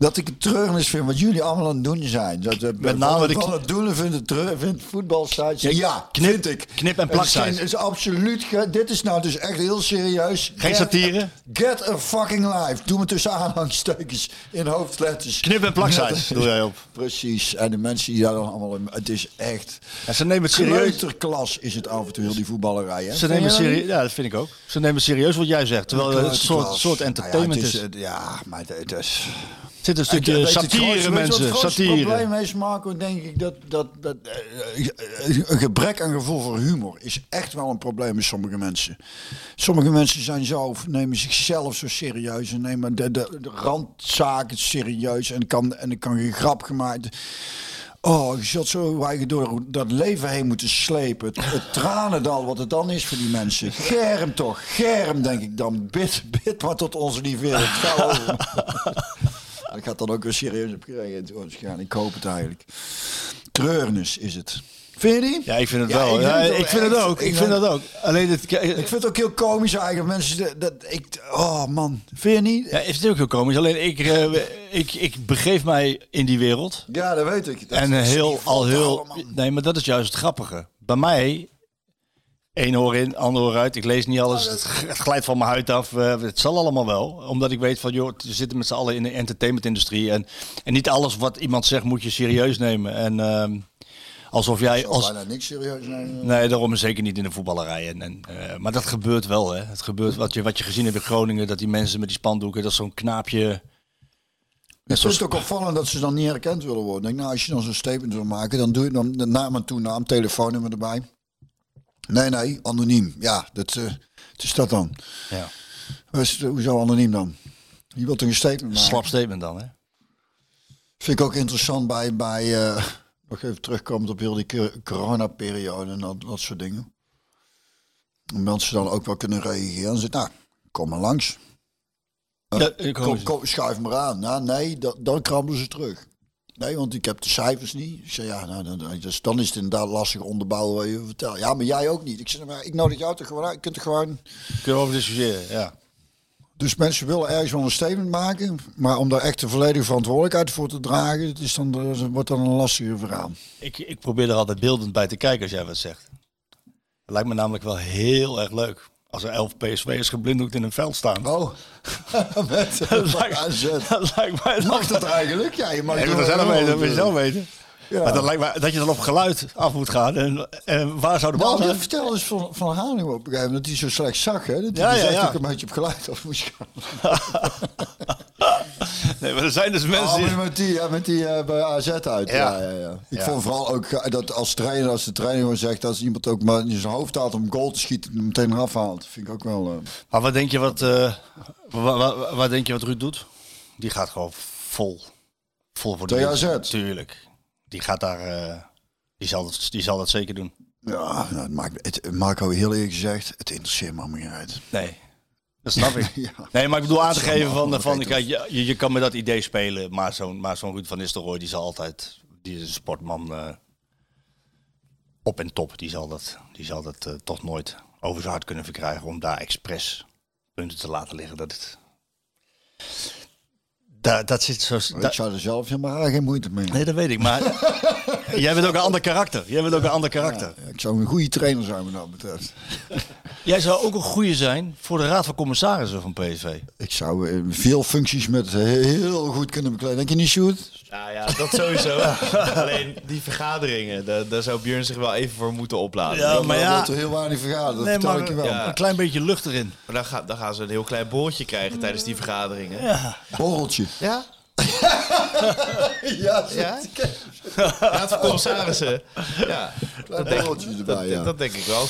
Dat ik het treurnis vind wat jullie allemaal aan het doen zijn. Dat, dat, Met name de van het doelen vindt het treur, vindt voetbalsites. Ja, knip- vind ik. knip- en Het is plaksites. geen- Het is absoluut. Dit is nou dus echt heel serieus. Geen Get- satire? Get a fucking life. Doe me tussen aanhalingstekens in hoofdletters. Knip- en Ja, doe jij op. Precies. En de mensen die daar dan allemaal... in- Het is echt... Ja, ze nemen het serieus. Kleuterklas is het af en toe, heel die voetballerij. Hè? Ze nemen Vind serieus. Ja, dat vind ik ook. Ze nemen serieus wat jij zegt. Terwijl het een soort, soort Nou entertainment ja, is. het is. eh, Ja, maar het is... Zit een stukje het satire, wat mensen. Het Satire. probleem is, Marco, denk ik dat, dat, dat eh, eh, een gebrek aan gevoel voor humor is echt wel een probleem bij sommige mensen. Sommige mensen zijn zo, nemen zichzelf zo serieus en nemen de, de, de randzaken serieus en kan, en er kan geen grap gemaakt. Oh, je zult zo weinig door dat leven heen moeten slepen. Het, het tranendal, wat het dan is voor die mensen. Germ toch, germ denk ik dan. Bid, bid maar tot onze lieve wereld. Ik had dan ook weer serieus op gereageerd. Ik hoop het eigenlijk. Treurnis is het. Vind je die? Ja, ik vind het Ja, wel. ik Ja, vind het ik vind het ook. Ik vind het ook. Alleen het. Ik vind het ook heel komisch eigenlijk. Mensen, dat, dat ik, oh man, vind je niet? Ja, is het ook heel komisch. Alleen ik, eh, ik, ik begeef mij in die wereld. Ja, dat weet ik. Dat en heel, al heel. allemaal. Nee, maar dat is juist het grappige. Bij mij. Één oor in, ander oor uit. Ik lees niet alles. Het g- het glijdt van mijn huid af. eh, het zal allemaal wel. Omdat ik weet van, joh, we zitten met z'n allen in de entertainmentindustrie. En, en niet alles wat iemand zegt moet je serieus nemen. En ehm, alsof jij... Als, bijna niks serieus nemen. Nee, daarom zeker niet in de voetballerij. En, en, eh, maar dat gebeurt wel, hè. Het gebeurt wat je, wat je gezien hebt in Groningen. Dat die mensen met die spandoeken, dat zo'n knaapje... Het is ook opvallend dat ze dan niet herkend willen worden. Ik denk, nou, als je dan zo'n statement wil maken, dan doe je dan de naam en toenaam, telefoonnummer erbij. Nee, nee, anoniem. Ja, dat, eh, het is dat dan. Ja. Hoezo anoniem dan? Je wilt toch een statement maken? Slap statement dan, hè. Vind ik ook interessant bij, bij eh, nog even terugkomend op heel die cor- coronaperiode en dat, dat soort dingen. En mensen dan ook wel kunnen reageren en zeggen, nou, kom maar langs. Ja, kom, schuif maar aan. Nou, nee, dat, dan krabbelen ze terug. Nee, want ik heb de cijfers niet. Ik zei, ja, nou, dan, dus dan is het inderdaad lastig onderbouwen wat je vertelt. Ja, maar jij ook niet. Ik zei, maar ik nodig jou toch gewoon uit. Je kunt er gewoon... Kunnen we over discussiëren, ja. Dus mensen willen ergens wel een statement maken, maar om daar echt de volledige verantwoordelijkheid voor te dragen, het is dan, dat wordt dan een lastiger verhaal. Ik, ik probeer er altijd beeldend bij te kijken als jij wat zegt. Het lijkt me namelijk wel heel erg leuk. Als er elf PSV'ers geblinddoekt in een veld staan. Oh, met Dat lijkt, AZ. dat lijkt mij Mag dat eigenlijk? Ja, je mag Nee, het dat weten, zelf weten. Ja. Maar dat lijkt me dat je dan op geluid af moet gaan. En, en waar zou de bal Nou, vertelde dus van, van Haning op een gegeven moment dat hij zo slecht zag. Hè? Dat Ja, hij ja, ja. een beetje op geluid af moest gaan. Nee, maar er zijn dus mensen Oh, die... maar met die, ja, met die eh, bij AZ uit. Ja. Ja. Ja, Ik vond vooral ook eh, dat als trainer, als de trainer gewoon zegt, als iemand ook maar in zijn hoofd haalt om goal te schieten, hem meteen eraf haalt. Vind ik ook wel. eh, Maar wat denk je wat, eh wat, wat, wat denk je wat Ruud doet? Die gaat gewoon vol. Vol voor de. AZ? Tuurlijk. Die gaat daar... eh, die, zal dat, die zal dat zeker doen. ja, nou, het maakt, het, Marco, heel eerlijk gezegd, het interesseert me allemaal niet uit. Nee. Dat snap ik. Ja. Nee, maar ik bedoel aan te geven van, van kijk, je, je- je kan met dat idee spelen, maar zo'n maar zo'n Ruud van Nistelrooy, die zal altijd, die is een sportman eh, op en top, die zal dat, die zal dat eh, toch nooit over zijn hart kunnen verkrijgen om daar expres punten te laten liggen. Dat, het, dat, dat zit zo... Ik zou er zelf helemaal geen moeite mee. nee, dat weet ik, maar jij bent ook een ander karakter. Jij bent ook een ander karakter. Ja, ik zou een goede trainer zijn wat dat betreft. Jij zou ook een goede zijn voor de raad van commissarissen van PSV. Ik zou eh, veel functies met heel goed kunnen bekleden. Denk je niet, Sjoerd? Nou ja, dat sowieso. Alleen die vergaderingen, daar, daar zou Björn zich wel even voor moeten opladen. Ja, maar ja- Dat er heel weinig vergaderd, dat Nee, maar ik je wel. Ja. een klein beetje lucht erin. Maar dan, ga- dan gaan ze een heel klein borreltje krijgen tijdens die vergaderingen. Ja? Borreltje. Ja? Ja, Ja? Raad van commissarissen. Ja, Klein dat denk, borreltje erbij, dat, ja. dat denk ik wel.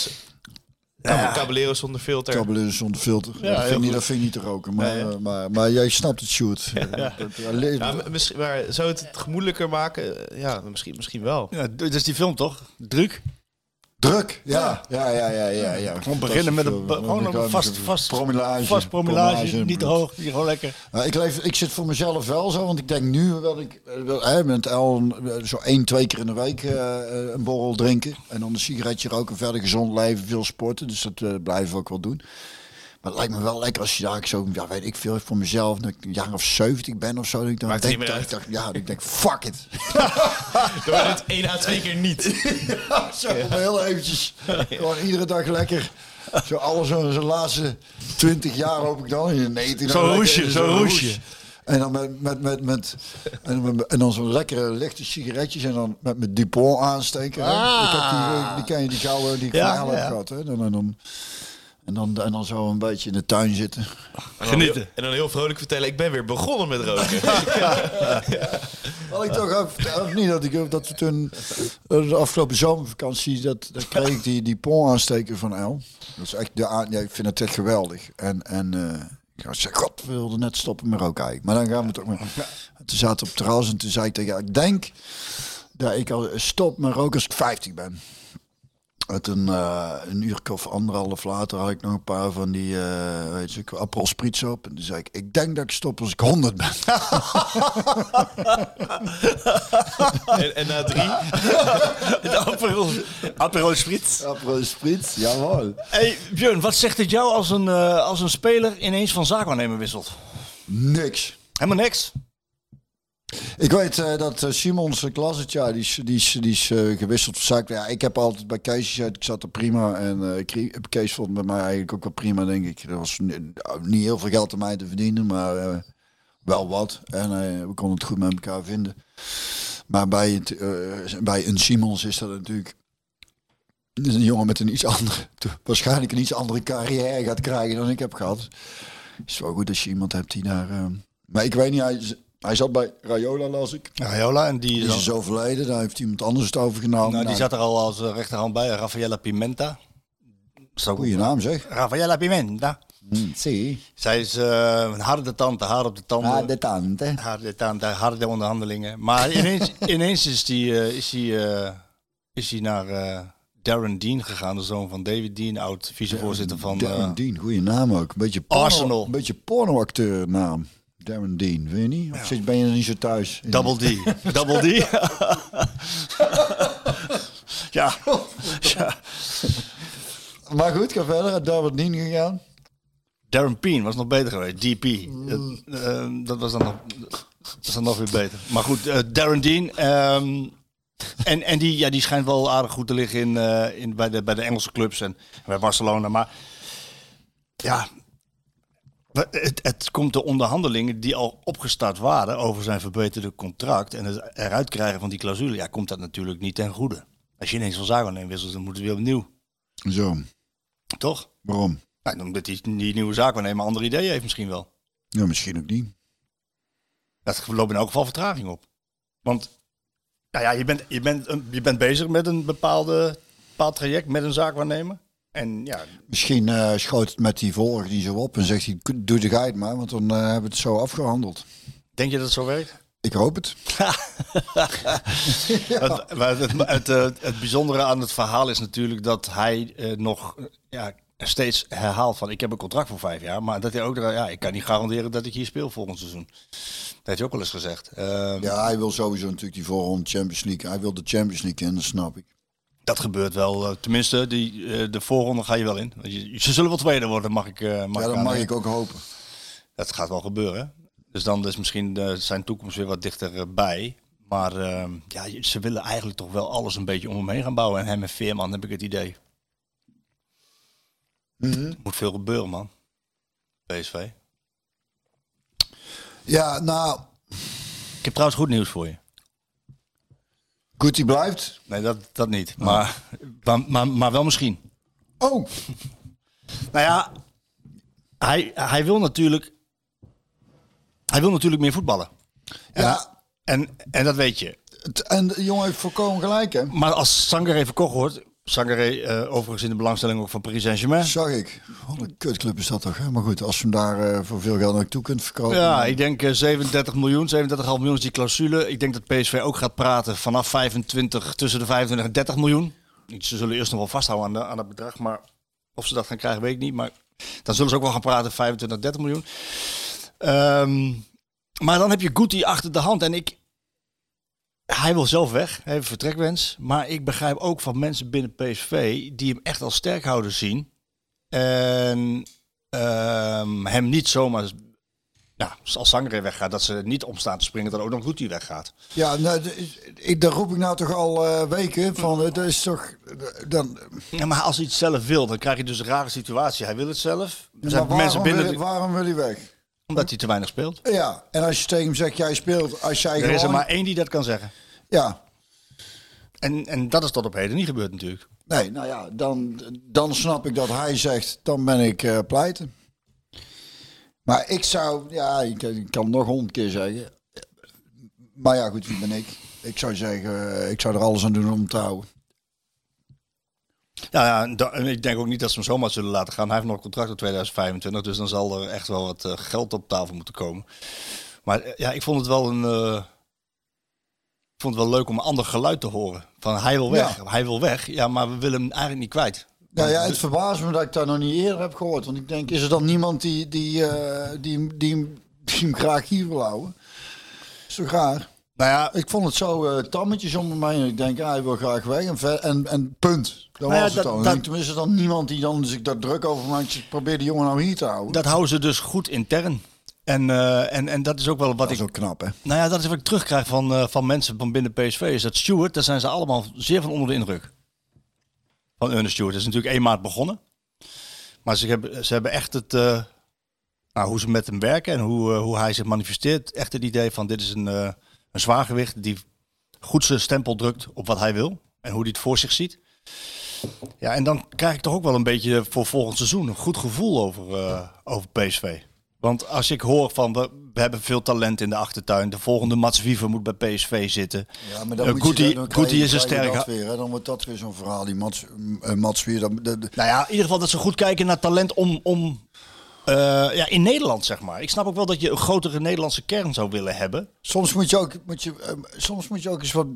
Ja. Caballero zonder filter. Kabbelen zonder filter. dat, heel vind ik niet, dat vind ik niet te roken. Maar, eh, maar, maar jij snapt het, Sjoerd. Dat- ja, le- Ja, misschien, maar zou het het gemoedelijker maken? Ja, misschien, misschien wel. Ja, dat is die film toch? Druk. Druk, ja. Ja, ja, ja, ja. ja. Gewoon beginnen met een, gewoon een vast, vast, promillage. vast promillage, niet te hoog, die gewoon lekker. Nou, ik, leef, ik zit voor mezelf wel zo, want ik denk nu dat ik eh, met El eh, zo één, twee keer in de week eh, een borrel drinken. En dan een sigaretje roken, verder gezond leven, veel sporten. Dus dat blijven we ook wel doen. Maar het lijkt me wel lekker als je daar zo, ja, weet ik veel, voor mezelf, dat ik een jaar of 70 ben of zo. Dat ik dan Maakt denk, dat, ik- ja, dat ik denk, fuck it. Door het één à twee keer niet. Zo, heel eventjes. Gewoon iedere dag lekker. Zo alles zo zijn laatste 20 jaar hoop ik dan. In 19 Zo'n dan roesje, zo'n roesje. En dan met, met, met, met en, met- en dan zo'n lekkere lichte sigaretjes en dan met mijn Dupont aansteken. hè. Ik heb die, die ken je, die gouden die ik Ja, ja. gehad. Hè. Dan, en, dan, en, dan, en dan zo een beetje in de tuin zitten. En dan Genieten. heel- En dan heel vrolijk vertellen, ik ben weer begonnen met roken. Had ik toch ook verteld, of niet, dat, ik, dat we toen eh, de afgelopen zomervakantie, dat, dat kreeg ik die, die pon aansteken van El. Dat is echt de ja, ik vind het echt geweldig. En, en eh, ik zei, god, we wilden net stoppen met roken eigenlijk. Maar dan gaan we toch maar. En toen zaten we op het terras en toen zei ik tegen ik denk dat ik al stop met roken als ik 50 ben. En toen, eh, een uur of anderhalf later had ik nog een paar van die, eh weet je, Aperol Spritz op. En toen zei ik, ik denk dat ik stop als ik 100 ben. en, en na drie, De Aperol, Aperol Spritz. Aperol Spritz, jawel. Hey Björn, wat zegt het jou als een, eh, als een speler ineens van zaakwaarnemer wisselt? Niks. Helemaal niks. Ik weet eh, dat eh, Simons uh, Klasetje, die is, die is, die is eh, gewisseld van zaak. Ja, ik heb altijd bij Kees gezet, ik zat er prima. En eh, Kees vond bij mij eigenlijk ook wel prima, denk ik. Er was ni- niet heel veel geld aan mij te verdienen, maar eh, wel wat. En eh, we konden het goed met elkaar vinden. Maar bij, eh, bij een Simons is dat natuurlijk... Een jongen met een iets andere, waarschijnlijk een iets andere carrière gaat krijgen dan ik heb gehad. Het is wel goed als je iemand hebt die daar... eh, maar ik weet niet, hij, hij zat bij Rayola, las ik. Rayola, en die, Die is is dus overleden, daar heeft iemand anders het overgenomen. nou, die Nou, zat er al als eh, rechterhand bij, Rafaela Pimenta. Zo Goeie naam zeg. Rafaela Pimenta. Hm, zie. Zij is eh, een harde tante, haar op de tanden. Ah, de tante. harde tante, harde onderhandelingen. Maar ineens, ineens is die, eh, is die, is die naar Darren Dean gegaan, de zoon van David Dean, oud vicevoorzitter van... Darren Dean, goede naam ook. Beetje porno, Arsenal. Een beetje pornoacteur naam. Darren Dean, weet je niet? Of zit, ben je er niet zo thuis? Double D. Double D. ja. ja. Maar goed, ga verder. Darren Dean gegaan. Darren Peen was nog beter geweest. DP. Dat, eh, dat was dan nog, dat was dan nog weer beter. Maar goed, eh, Darren Dean. ehm, en en die, ja, die schijnt wel aardig goed te liggen in, eh, in, bij, de, bij de Engelse clubs en bij Barcelona. Maar ja, het, het komt de onderhandelingen die al opgestart waren over zijn verbeterde contract en het eruit krijgen van die clausule, ja, komt dat natuurlijk niet ten goede. Als je ineens van zaken neemt wisselt, dan moet het weer opnieuw. Zo, Toch? waarom? Nou, omdat die, die nieuwe zaakwaarnemer andere ideeën heeft misschien wel. Ja, misschien ook niet. Dat loopt in elk geval vertraging op. Want nou ja, je, bent, je, bent, je bent bezig met een bepaalde, bepaald traject, met een zaakwaarnemer. En ja, Misschien eh, schoot het met die volger die zo op en zegt hij, doe de guide maar, want dan eh, hebben we het zo afgehandeld. denk je dat het zo werkt? Ik hoop het. Het, maar het, het, eh, het bijzondere aan het verhaal is natuurlijk dat hij nog ja, steeds herhaalt van ik heb een contract voor vijf jaar. Maar dat hij ook, ja, ik kan niet garanderen dat ik hier speel volgend seizoen. Dat heeft hij ook wel eens gezegd. Eh, Ja, hij wil sowieso natuurlijk die voorronde Champions League. Hij wil de Champions League in, dat snap ik. Dat gebeurt wel. eh, tenminste, die, eh, de voorronde ga je wel in. Ze zullen wel tweede worden, mag ik. eh, mag Ja, dat mag ik ook hopen. Dat gaat wel gebeuren. Dus dan is misschien zijn toekomst weer wat dichterbij. Maar eh, ja, ze willen eigenlijk toch wel alles een beetje om hem heen gaan bouwen. En hem en Veerman heb ik het idee. Moet veel gebeuren, man. PSV. Ja, nou, Ik heb trouwens goed nieuws voor je. Goed die blijft. Nee, dat, dat niet. Maar, maar, maar, maar wel misschien. Oh, Nou ja, hij, hij wil natuurlijk. Hij wil natuurlijk meer voetballen. ja. En, en dat weet je. En de jongen heeft volkomen gelijk, hè. Maar als Sangaré verkocht wordt. Sangaré eh, overigens in de belangstelling ook van Paris Saint-Germain. Zag ik. Wat een kutclub is dat toch, hè? Maar goed, als je hem daar eh, voor veel geld naartoe kunt verkopen. Ja, ik denk eh, 37 miljoen, 37,5 miljoen is die clausule. Ik denk dat PSV ook gaat praten vanaf 25, tussen de 25 en 30 miljoen. Ze zullen eerst nog wel vasthouden aan, de, aan het bedrag, maar of ze dat gaan krijgen weet ik niet. Maar dan zullen ze ook wel gaan praten 25, 30 miljoen. Ehm, maar dan heb je Guti achter de hand en ik... Hij wil zelf weg, hij heeft een vertrekwens. Maar ik begrijp ook van mensen binnen PSV die hem echt als sterkhouder zien. En ehm, hem niet zomaar ja, als Sangre weggaat, dat ze niet omstaan te springen, dat ook nog Guti weggaat. Ja, nou, ik, daar roep ik nou toch al eh, weken van. Het is toch. Dan, Ja, maar als hij het zelf wil, dan krijg je dus een rare situatie. Hij wil het zelf. Er zijn maar mensen waarom, binnen, wil, de- waarom wil hij weg? Omdat hij te weinig speelt. Ja, en als je tegen hem zegt, jij speelt, als jij Er gewoon... is er maar één die dat kan zeggen. Ja, En, en dat is tot op heden niet gebeurd natuurlijk. nee, nou ja, dan, dan snap ik dat hij zegt, dan ben ik eh, pleiten. Maar ik zou, ja, ik, ik kan het nog honderd keer zeggen. Maar ja, goed, wie ben ik? Ik zou zeggen, eh, ik zou er alles aan doen om te houden. Ja, ja ik denk ook niet dat ze hem zomaar zullen laten gaan. Hij heeft nog een contract tot 2025, dus dan zal er echt wel wat eh, geld op tafel moeten komen. Maar eh, ja, ik vond het wel een... eh, ik vond het wel leuk om een ander geluid te horen. Van hij wil weg, hij wil weg. Ja, maar we willen hem eigenlijk niet kwijt. Nou ja, het verbaast me dat ik dat nog niet eerder heb gehoord. Want ik denk, is er dan niemand die, die, die, die, hem- die hem graag hier wil houden? Toch raar? Nou ja, Ik vond het zo eh, tammetjes om heen. Ik denk, ja, hij wil graag weg. En, ver- en, en punt. Dat Nou ja, was het dan. Ik dat- tenminste dan niemand die dan zich daar druk over maakt. Ik probeer die jongen nou hier te houden. dat houden ze dus goed intern. En, eh, en, en dat is ook wel wat dat ik is ook knap, hè? Nou ja, dat is wat ik terugkrijg van, eh, van mensen van binnen PSV. Is dat Stewart, daar zijn ze allemaal zeer van onder de indruk. Van Ernest Stewart. Dat is natuurlijk één maand begonnen. Maar ze hebben, ze hebben echt het... nou, hoe ze met hem werken en hoe, hoe hij zich manifesteert. Echt het idee van dit is een, een zwaargewicht die goed zijn stempel drukt op wat hij wil. En hoe hij het voor zich ziet. Ja, en dan krijg ik toch ook wel een beetje voor volgend seizoen een goed gevoel over, eh, over PSV. Want als ik hoor van we, we hebben veel talent in de achtertuin. De volgende Mats Wiever moet bij PSV zitten. Ja, maar dan Eh, moet je, dan je- is een sterke- dat weer, hè? Dan wordt dat weer zo'n verhaal. Die Mats, uh, Mats de- Nou ja, in ieder geval dat ze goed kijken naar talent om, om eh, ja, in Nederland zeg maar. Ik snap ook wel dat je een grotere Nederlandse kern zou willen hebben. soms moet je ook, moet je, eh, soms moet je ook eens wat.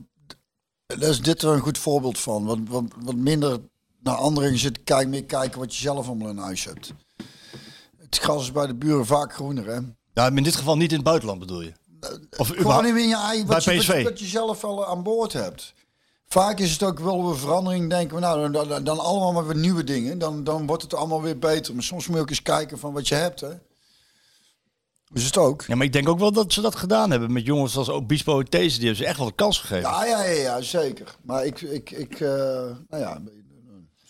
Daar is dit wel een goed voorbeeld van. Wat, wat, wat minder naar anderen zitten kijken, meer kijken wat je zelf allemaal in huis hebt. Het gras is bij de buren vaak groener, hè? Nou, in dit geval niet in het buitenland bedoel je? Of Gewoon überhaupt- in je eigen, wat, je, wat, wat je zelf wel aan boord hebt. Vaak is het ook wel een verandering. Denken we, nou, dan, allemaal maar weer nieuwe dingen. Dan, dan wordt het allemaal weer beter. Maar soms moet je ook eens kijken van wat je hebt, hè? Is het ook? Ja, maar ik denk ook wel dat ze dat gedaan hebben met jongens als Obispo en These. Die hebben ze echt wel een kans gegeven. Ja, ja, ja, ja zeker. Maar ik, ik, ik eh, nou ja,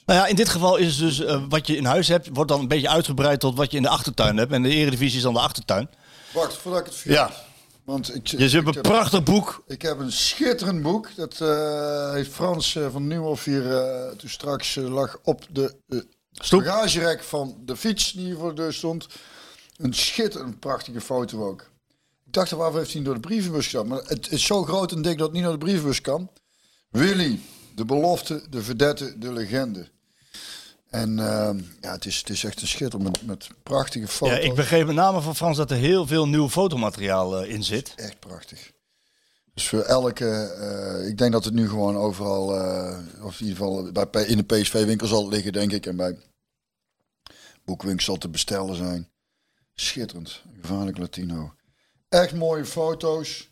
Nou ja, in dit geval is het dus eh, wat je in huis hebt, wordt dan een beetje uitgebreid tot wat je in de achtertuin hebt. En de eredivisie is dan de achtertuin. wacht voordat ik het vergeet. Ja. Want ik, Je hebt een heb- prachtig boek. Ik heb een schitterend boek. Dat eh, heeft Frans eh, van Nieuwhof hier eh, toen straks lag op de bagagerek van de fiets die voor de deur stond. Een schitterend prachtige foto ook. Ik dacht, waarvoor heeft hij door de brievenbus gedaan? Maar het is zo groot en dik dat het niet naar de brievenbus kan. Willy, de belofte, de verdette, de legende. En ehm, ja, het is, het is echt een schitter met, met prachtige Ja, foto's. ik begreep met name van Frans dat er heel veel nieuw fotomateriaal eh, in zit. Echt prachtig. Dus voor elke, eh, ik denk dat het nu gewoon overal, eh, of in ieder geval bij, in de PSV-winkel zal het liggen, denk ik. En bij boekwinkels zal te bestellen zijn. Schitterend. Gevaarlijk Latino. Echt mooie foto's.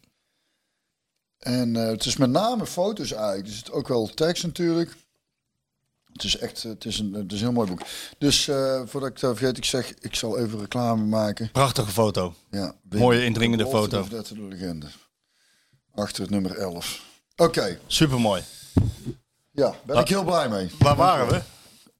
En het is met name foto's eigenlijk. Er zit ook wel tekst natuurlijk. Het is echt, het is een, het is een heel mooi boek. Dus eh, voordat ik dat vergeet, ik zeg, ik zal even reclame maken. Prachtige foto. Ja, Mooie, indringende De foto. verdette, de legende. Achter het nummer 11. Oké, Supermooi. ja, ben ik heel blij mee. Waar waren we?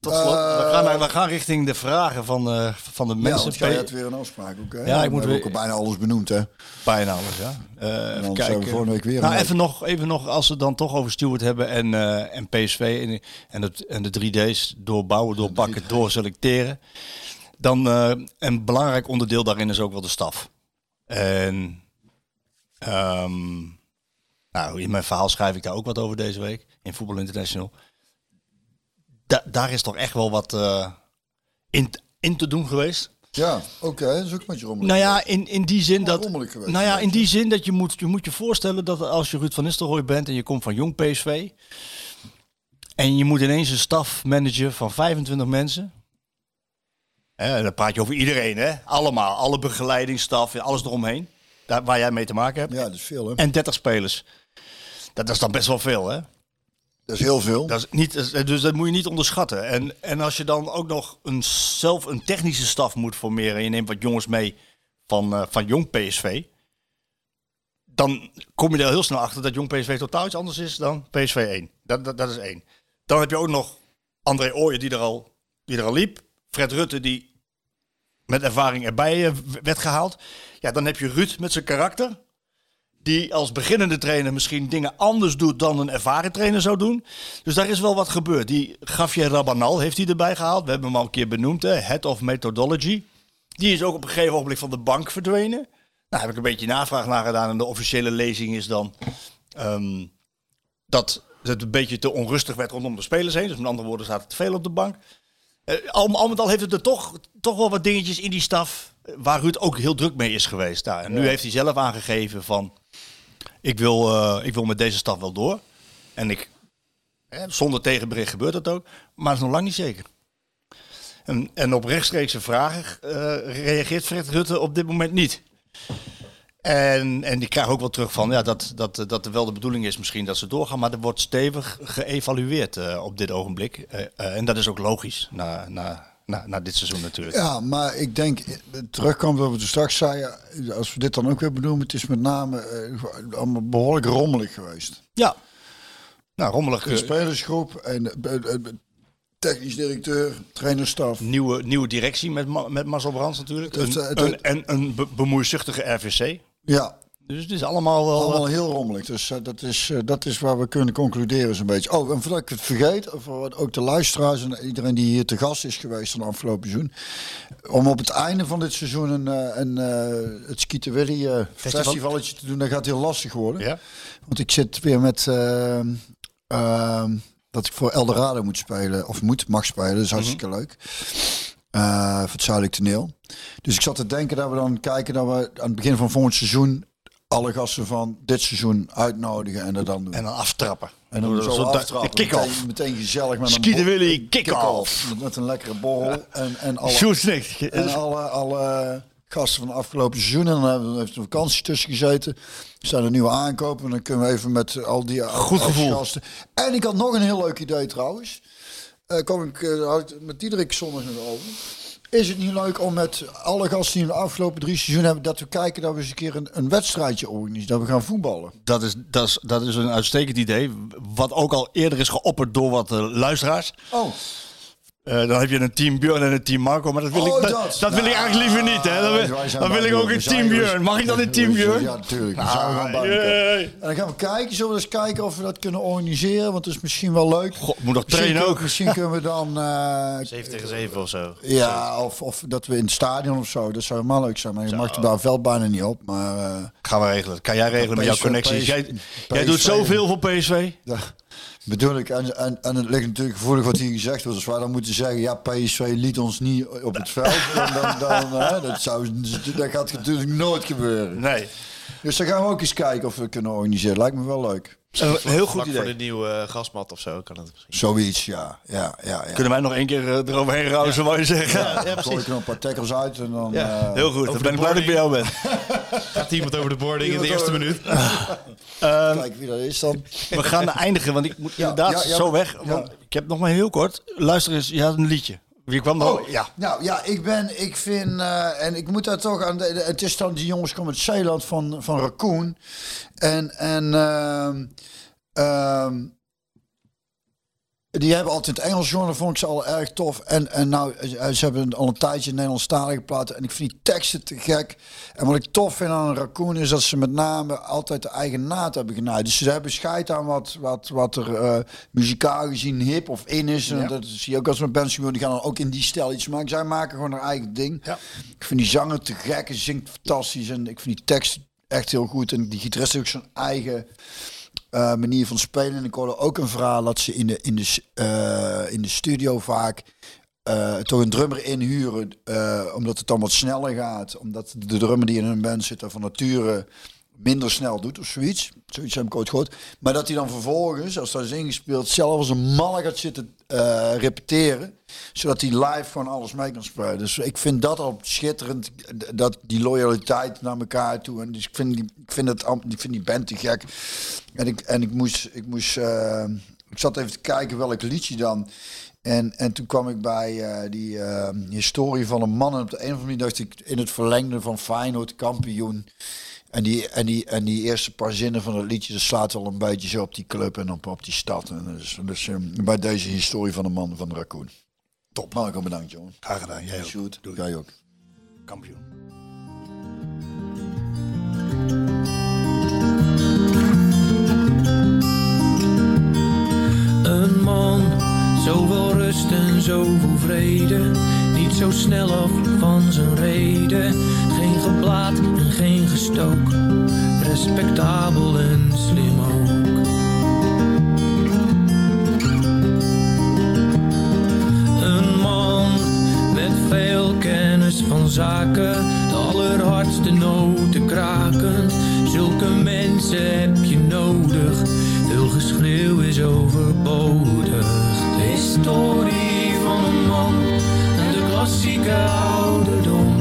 Tot slot. Eh, we, gaan, naar- we gaan richting de vragen van, eh, van de Ja, mensen. want jij hebt weer een afspraak, oké? Ja, ik We moet weer- ook bijna alles benoemd, hè? Bijna alles, ja. Eh, dan we kijken. volgende week weer Nou, even nog, even nog, als we het dan toch over Stewart hebben en, eh, en PSV en, en, het, en de 3D's doorbouwen, doorpakken, doorselecteren. Dan eh, een belangrijk onderdeel daarin is ook wel de staf. En ehm, nou, in mijn verhaal schrijf ik daar ook wat over deze week in Voetbal International. Da- daar is toch echt wel wat eh, in, in te doen geweest. Ja, oké, dat is ook een beetje rommelig. Nou ja, in, in die zin dat. geweest, Nou ja, in die zin dat je moet, je moet je voorstellen dat als je Ruud van Nistelrooy bent en je komt van jong PSV. En je moet ineens een staf managen van 25 mensen. Hè, en dan praat je over iedereen, hè? Allemaal, alle begeleidingsstaf, alles eromheen. Daar, waar jij mee te maken hebt. Ja, dat is veel, hè? En 30 spelers. Dat, dat is dan best wel veel, hè? Dat is heel veel. Dat is niet, is- dus dat moet je niet onderschatten. En, en als je dan ook nog een, zelf een technische staf moet formeren... en je neemt wat jongens mee van, eh, van jong PSV... dan kom je er heel snel achter dat jong PSV totaal iets anders is dan PSV 1. Dat, dat, dat is één. Dan heb je ook nog André Ooyen die er al, die er al liep. Fred Rutte die met ervaring erbij eh, werd gehaald. Ja, dan heb je Ruud met zijn karakter die als beginnende trainer misschien dingen anders doet dan een ervaren trainer zou doen. Dus daar is wel wat gebeurd. Die Javier Rabanal heeft hij erbij gehaald. We hebben hem al een keer benoemd, hè? Head of Methodology. Die is ook op een gegeven ogenblik van de bank verdwenen. Nou, heb ik een beetje navraag naar gedaan. En de officiële lezing is dan ehm, dat het een beetje te onrustig werd rondom de spelers heen. Dus met andere woorden zaten te veel op de bank. Eh, al, al met al heeft het er toch, toch wel wat dingetjes in die staf eh, waar Ruud ook heel druk mee is geweest. Nou, en nu heeft hij zelf aangegeven van ik wil, eh, ik wil met deze staf wel door. En ik, zonder tegenbericht gebeurt dat ook. Maar dat is nog lang niet zeker. En, en op rechtstreekse vragen eh, reageert Fred Rutte op dit moment niet. En, en ik krijg ook wel terug van ja, dat, dat, dat er wel de bedoeling is misschien dat ze doorgaan. Maar er wordt stevig geëvalueerd eh, op dit ogenblik. En dat is ook logisch na, na, na, na dit seizoen natuurlijk. Ja, maar ik denk, terugkomt wat we toen straks zeiden, als we dit dan ook weer benoemen, het is met name eh, allemaal behoorlijk rommelig geweest. Ja. Nou, rommelig. De eh, spelersgroep en eh, technisch directeur, trainerstaf. nieuwe, nieuwe directie met, met Marcel Brands natuurlijk. Het- Een, het- een, en een be- bemoeizuchtige RVC. Ja, Dus het is allemaal wel... allemaal heel rommelig. Dus eh, dat, is, eh, dat is waar we kunnen concluderen zo'n beetje. Oh, en voordat ik het vergeet, wat ook de luisteraars en iedereen die hier te gast is geweest van afgelopen seizoen. Om op het einde van dit seizoen een, eh, een, eh, het Skieten Willy eh, Festival? festivalletje te doen, dat gaat heel lastig worden. ja? Want ik zit weer met eh, ehm, dat ik voor Eldorado moet spelen, of moet, mag spelen. Dat is hartstikke leuk. Eh, voor het Zuidelijk Toneel. Dus ik zat te denken dat we dan kijken dat we aan het begin van volgend seizoen alle gasten van dit seizoen uitnodigen en dat dan doen. En dan aftrappen. En dan zo Zo aftrappen. Kick-off. Meteen, gezellig met een Willy, kick-off. Met, met een lekkere borrel. En, en alle, en alle, alle gasten van het afgelopen seizoen. En dan hebben we heeft een vakantie tussen gezeten. Er zijn er nieuwe aankopen. En dan kunnen we even met al die Goed gevoel. gasten. En ik had nog een heel leuk idee trouwens. Eh kom ik eh, had ik met Diederik zondag nog over. Is het niet leuk om met alle gasten die in de afgelopen drie seizoenen hebben... dat we kijken dat we eens een keer een, een wedstrijdje organiseren. Dat we gaan voetballen. Dat is, dat, is, dat is een uitstekend idee. Wat ook al eerder is geopperd door wat eh, luisteraars. Oh, Eh, dan heb je een team Björn en een team Marco. Maar dat wil, Oh, ik, dat, dat. dat wil ik eigenlijk liever niet. Hè. Dan, wil- dan ik ook een team Björn. Mag ik dan een team Björn? Ja, natuurlijk. Dan Ah. En dan gaan we kijken. Zullen we eens kijken of we dat kunnen organiseren? Want het is misschien wel leuk. God, moet nog Misschien trainen ook. Misschien kunnen we dan... eh, 7 tegen 7 of zo. ja, of, of dat we in het stadion of zo. Dat zou helemaal leuk zijn. Maar je mag er daar veld bijna niet op. Maar eh, Gaan we regelen. Kan jij regelen met jouw connecties. Jij, jij PSV. doet zoveel voor PSV. ja, bedoel ik. En, en, en het ligt natuurlijk gevoelig wat hier gezegd wordt. Als wij dan moeten zeggen, ja, PSV liet ons niet op het veld. Dan, dan, dan, hè, dat, zou, dat gaat natuurlijk nooit gebeuren. Nee. Dus dan gaan we ook eens kijken of we kunnen organiseren. Lijkt me wel leuk. Een heel goed Vlak voor idee. de nieuwe eh, gasmat of zo kan het misschien. Zoiets, ja. ja, ja, ja. Kunnen wij nog één keer eh, eroverheen rouwen, wou je zeggen? Ja, ja, Gooi precies. ik er nog een paar tackles uit en dan... Ja, eh, Heel goed, dan ben ik blij dat ik bij jou ben. Gaat iemand over de boarding in de eerste over- minuut? Kijken wie dat is dan. We gaan eindigen, want ik moet Ja, inderdaad ja, ja. zo weg. Ja. Want ik heb nog maar heel kort. Luister eens, je had een liedje. Je kwam nog... Oh, ja. Nou ja, ik ben, ik vind, eh, en ik moet daar toch aan, de- het is dan die jongens komen uit Zeeland van, van Raccoon. En, en ehm, ehm, die hebben altijd Engels jongen, vond ik ze al erg tof. En, en nou, eh, ze hebben al een tijdje Nederlandstalige platen. En ik vind die teksten te gek. En wat ik tof vind aan Raccoon is dat ze met name altijd de eigen naad hebben genaaid. Dus ze hebben scheid aan wat, wat, wat er eh, muzikaal gezien hip of in is. En dat zie je ook als met bands die gaan dan ook in die stijl iets maken. Zij maken gewoon hun eigen ding. Ja. Ik vind die zanger te gek. Hij zingt fantastisch. En ik vind die tekst echt heel goed. En die gitarist heeft ook zijn eigen eh, manier van spelen. En ik hoorde ook een verhaal dat ze in de, in de, eh, in de studio vaak eh, toch een drummer inhuren. omdat het dan wat sneller gaat. Omdat de drummer die in een band zit er van nature minder snel doet of zoiets. Zoiets heb ik ooit gehoord. Maar dat hij dan vervolgens, als dat is ingespeeld, zelf als een malle gaat zitten eh, repeteren. Zodat hij live gewoon alles mee kan spelen. Dus ik vind dat al schitterend. Dat die loyaliteit naar elkaar toe. En dus ik vind, die, ik vind, het, ik vind die band te gek. En ik, en ik moest, ik moest, eh, ik zat even te kijken welk liedje dan. En, en toen kwam ik bij eh, die historie van een man. En op de een of andere manier dacht ik in het verlengde van Feyenoord kampioen. En die, en, die, en die eerste paar zinnen van het liedje, dat slaat wel een beetje zo op die club en op, op die stad. En dus, dus eh, bij deze historie van de man van de raccoon. Top. Marco, bedankt jongen. Graag gedaan. Jij ook. Shoot. Doei. Jij ook. Kampioen. Een man, zoveel rust en zoveel vrede. Niet zo snel af van zijn reden. Geen geblaat en geen gestook. Respectabel en slim ook. Een man met veel kennis van zaken. De allerhardste noten krakend. Zulke mensen heb je nodig. Veel geschreeuw is overbodig. De historie van een man. En de klassieke ouderdom.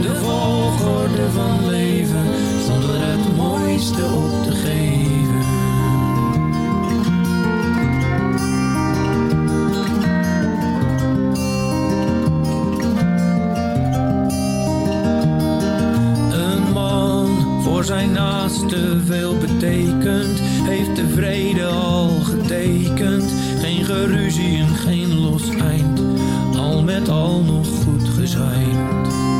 De volgorde van leven. Zonder het mooiste op te geven. Voor zijn naaste veel betekent, heeft de vrede al getekend. Geen geruzie en geen los eind, al met al nog goed gezwijnd.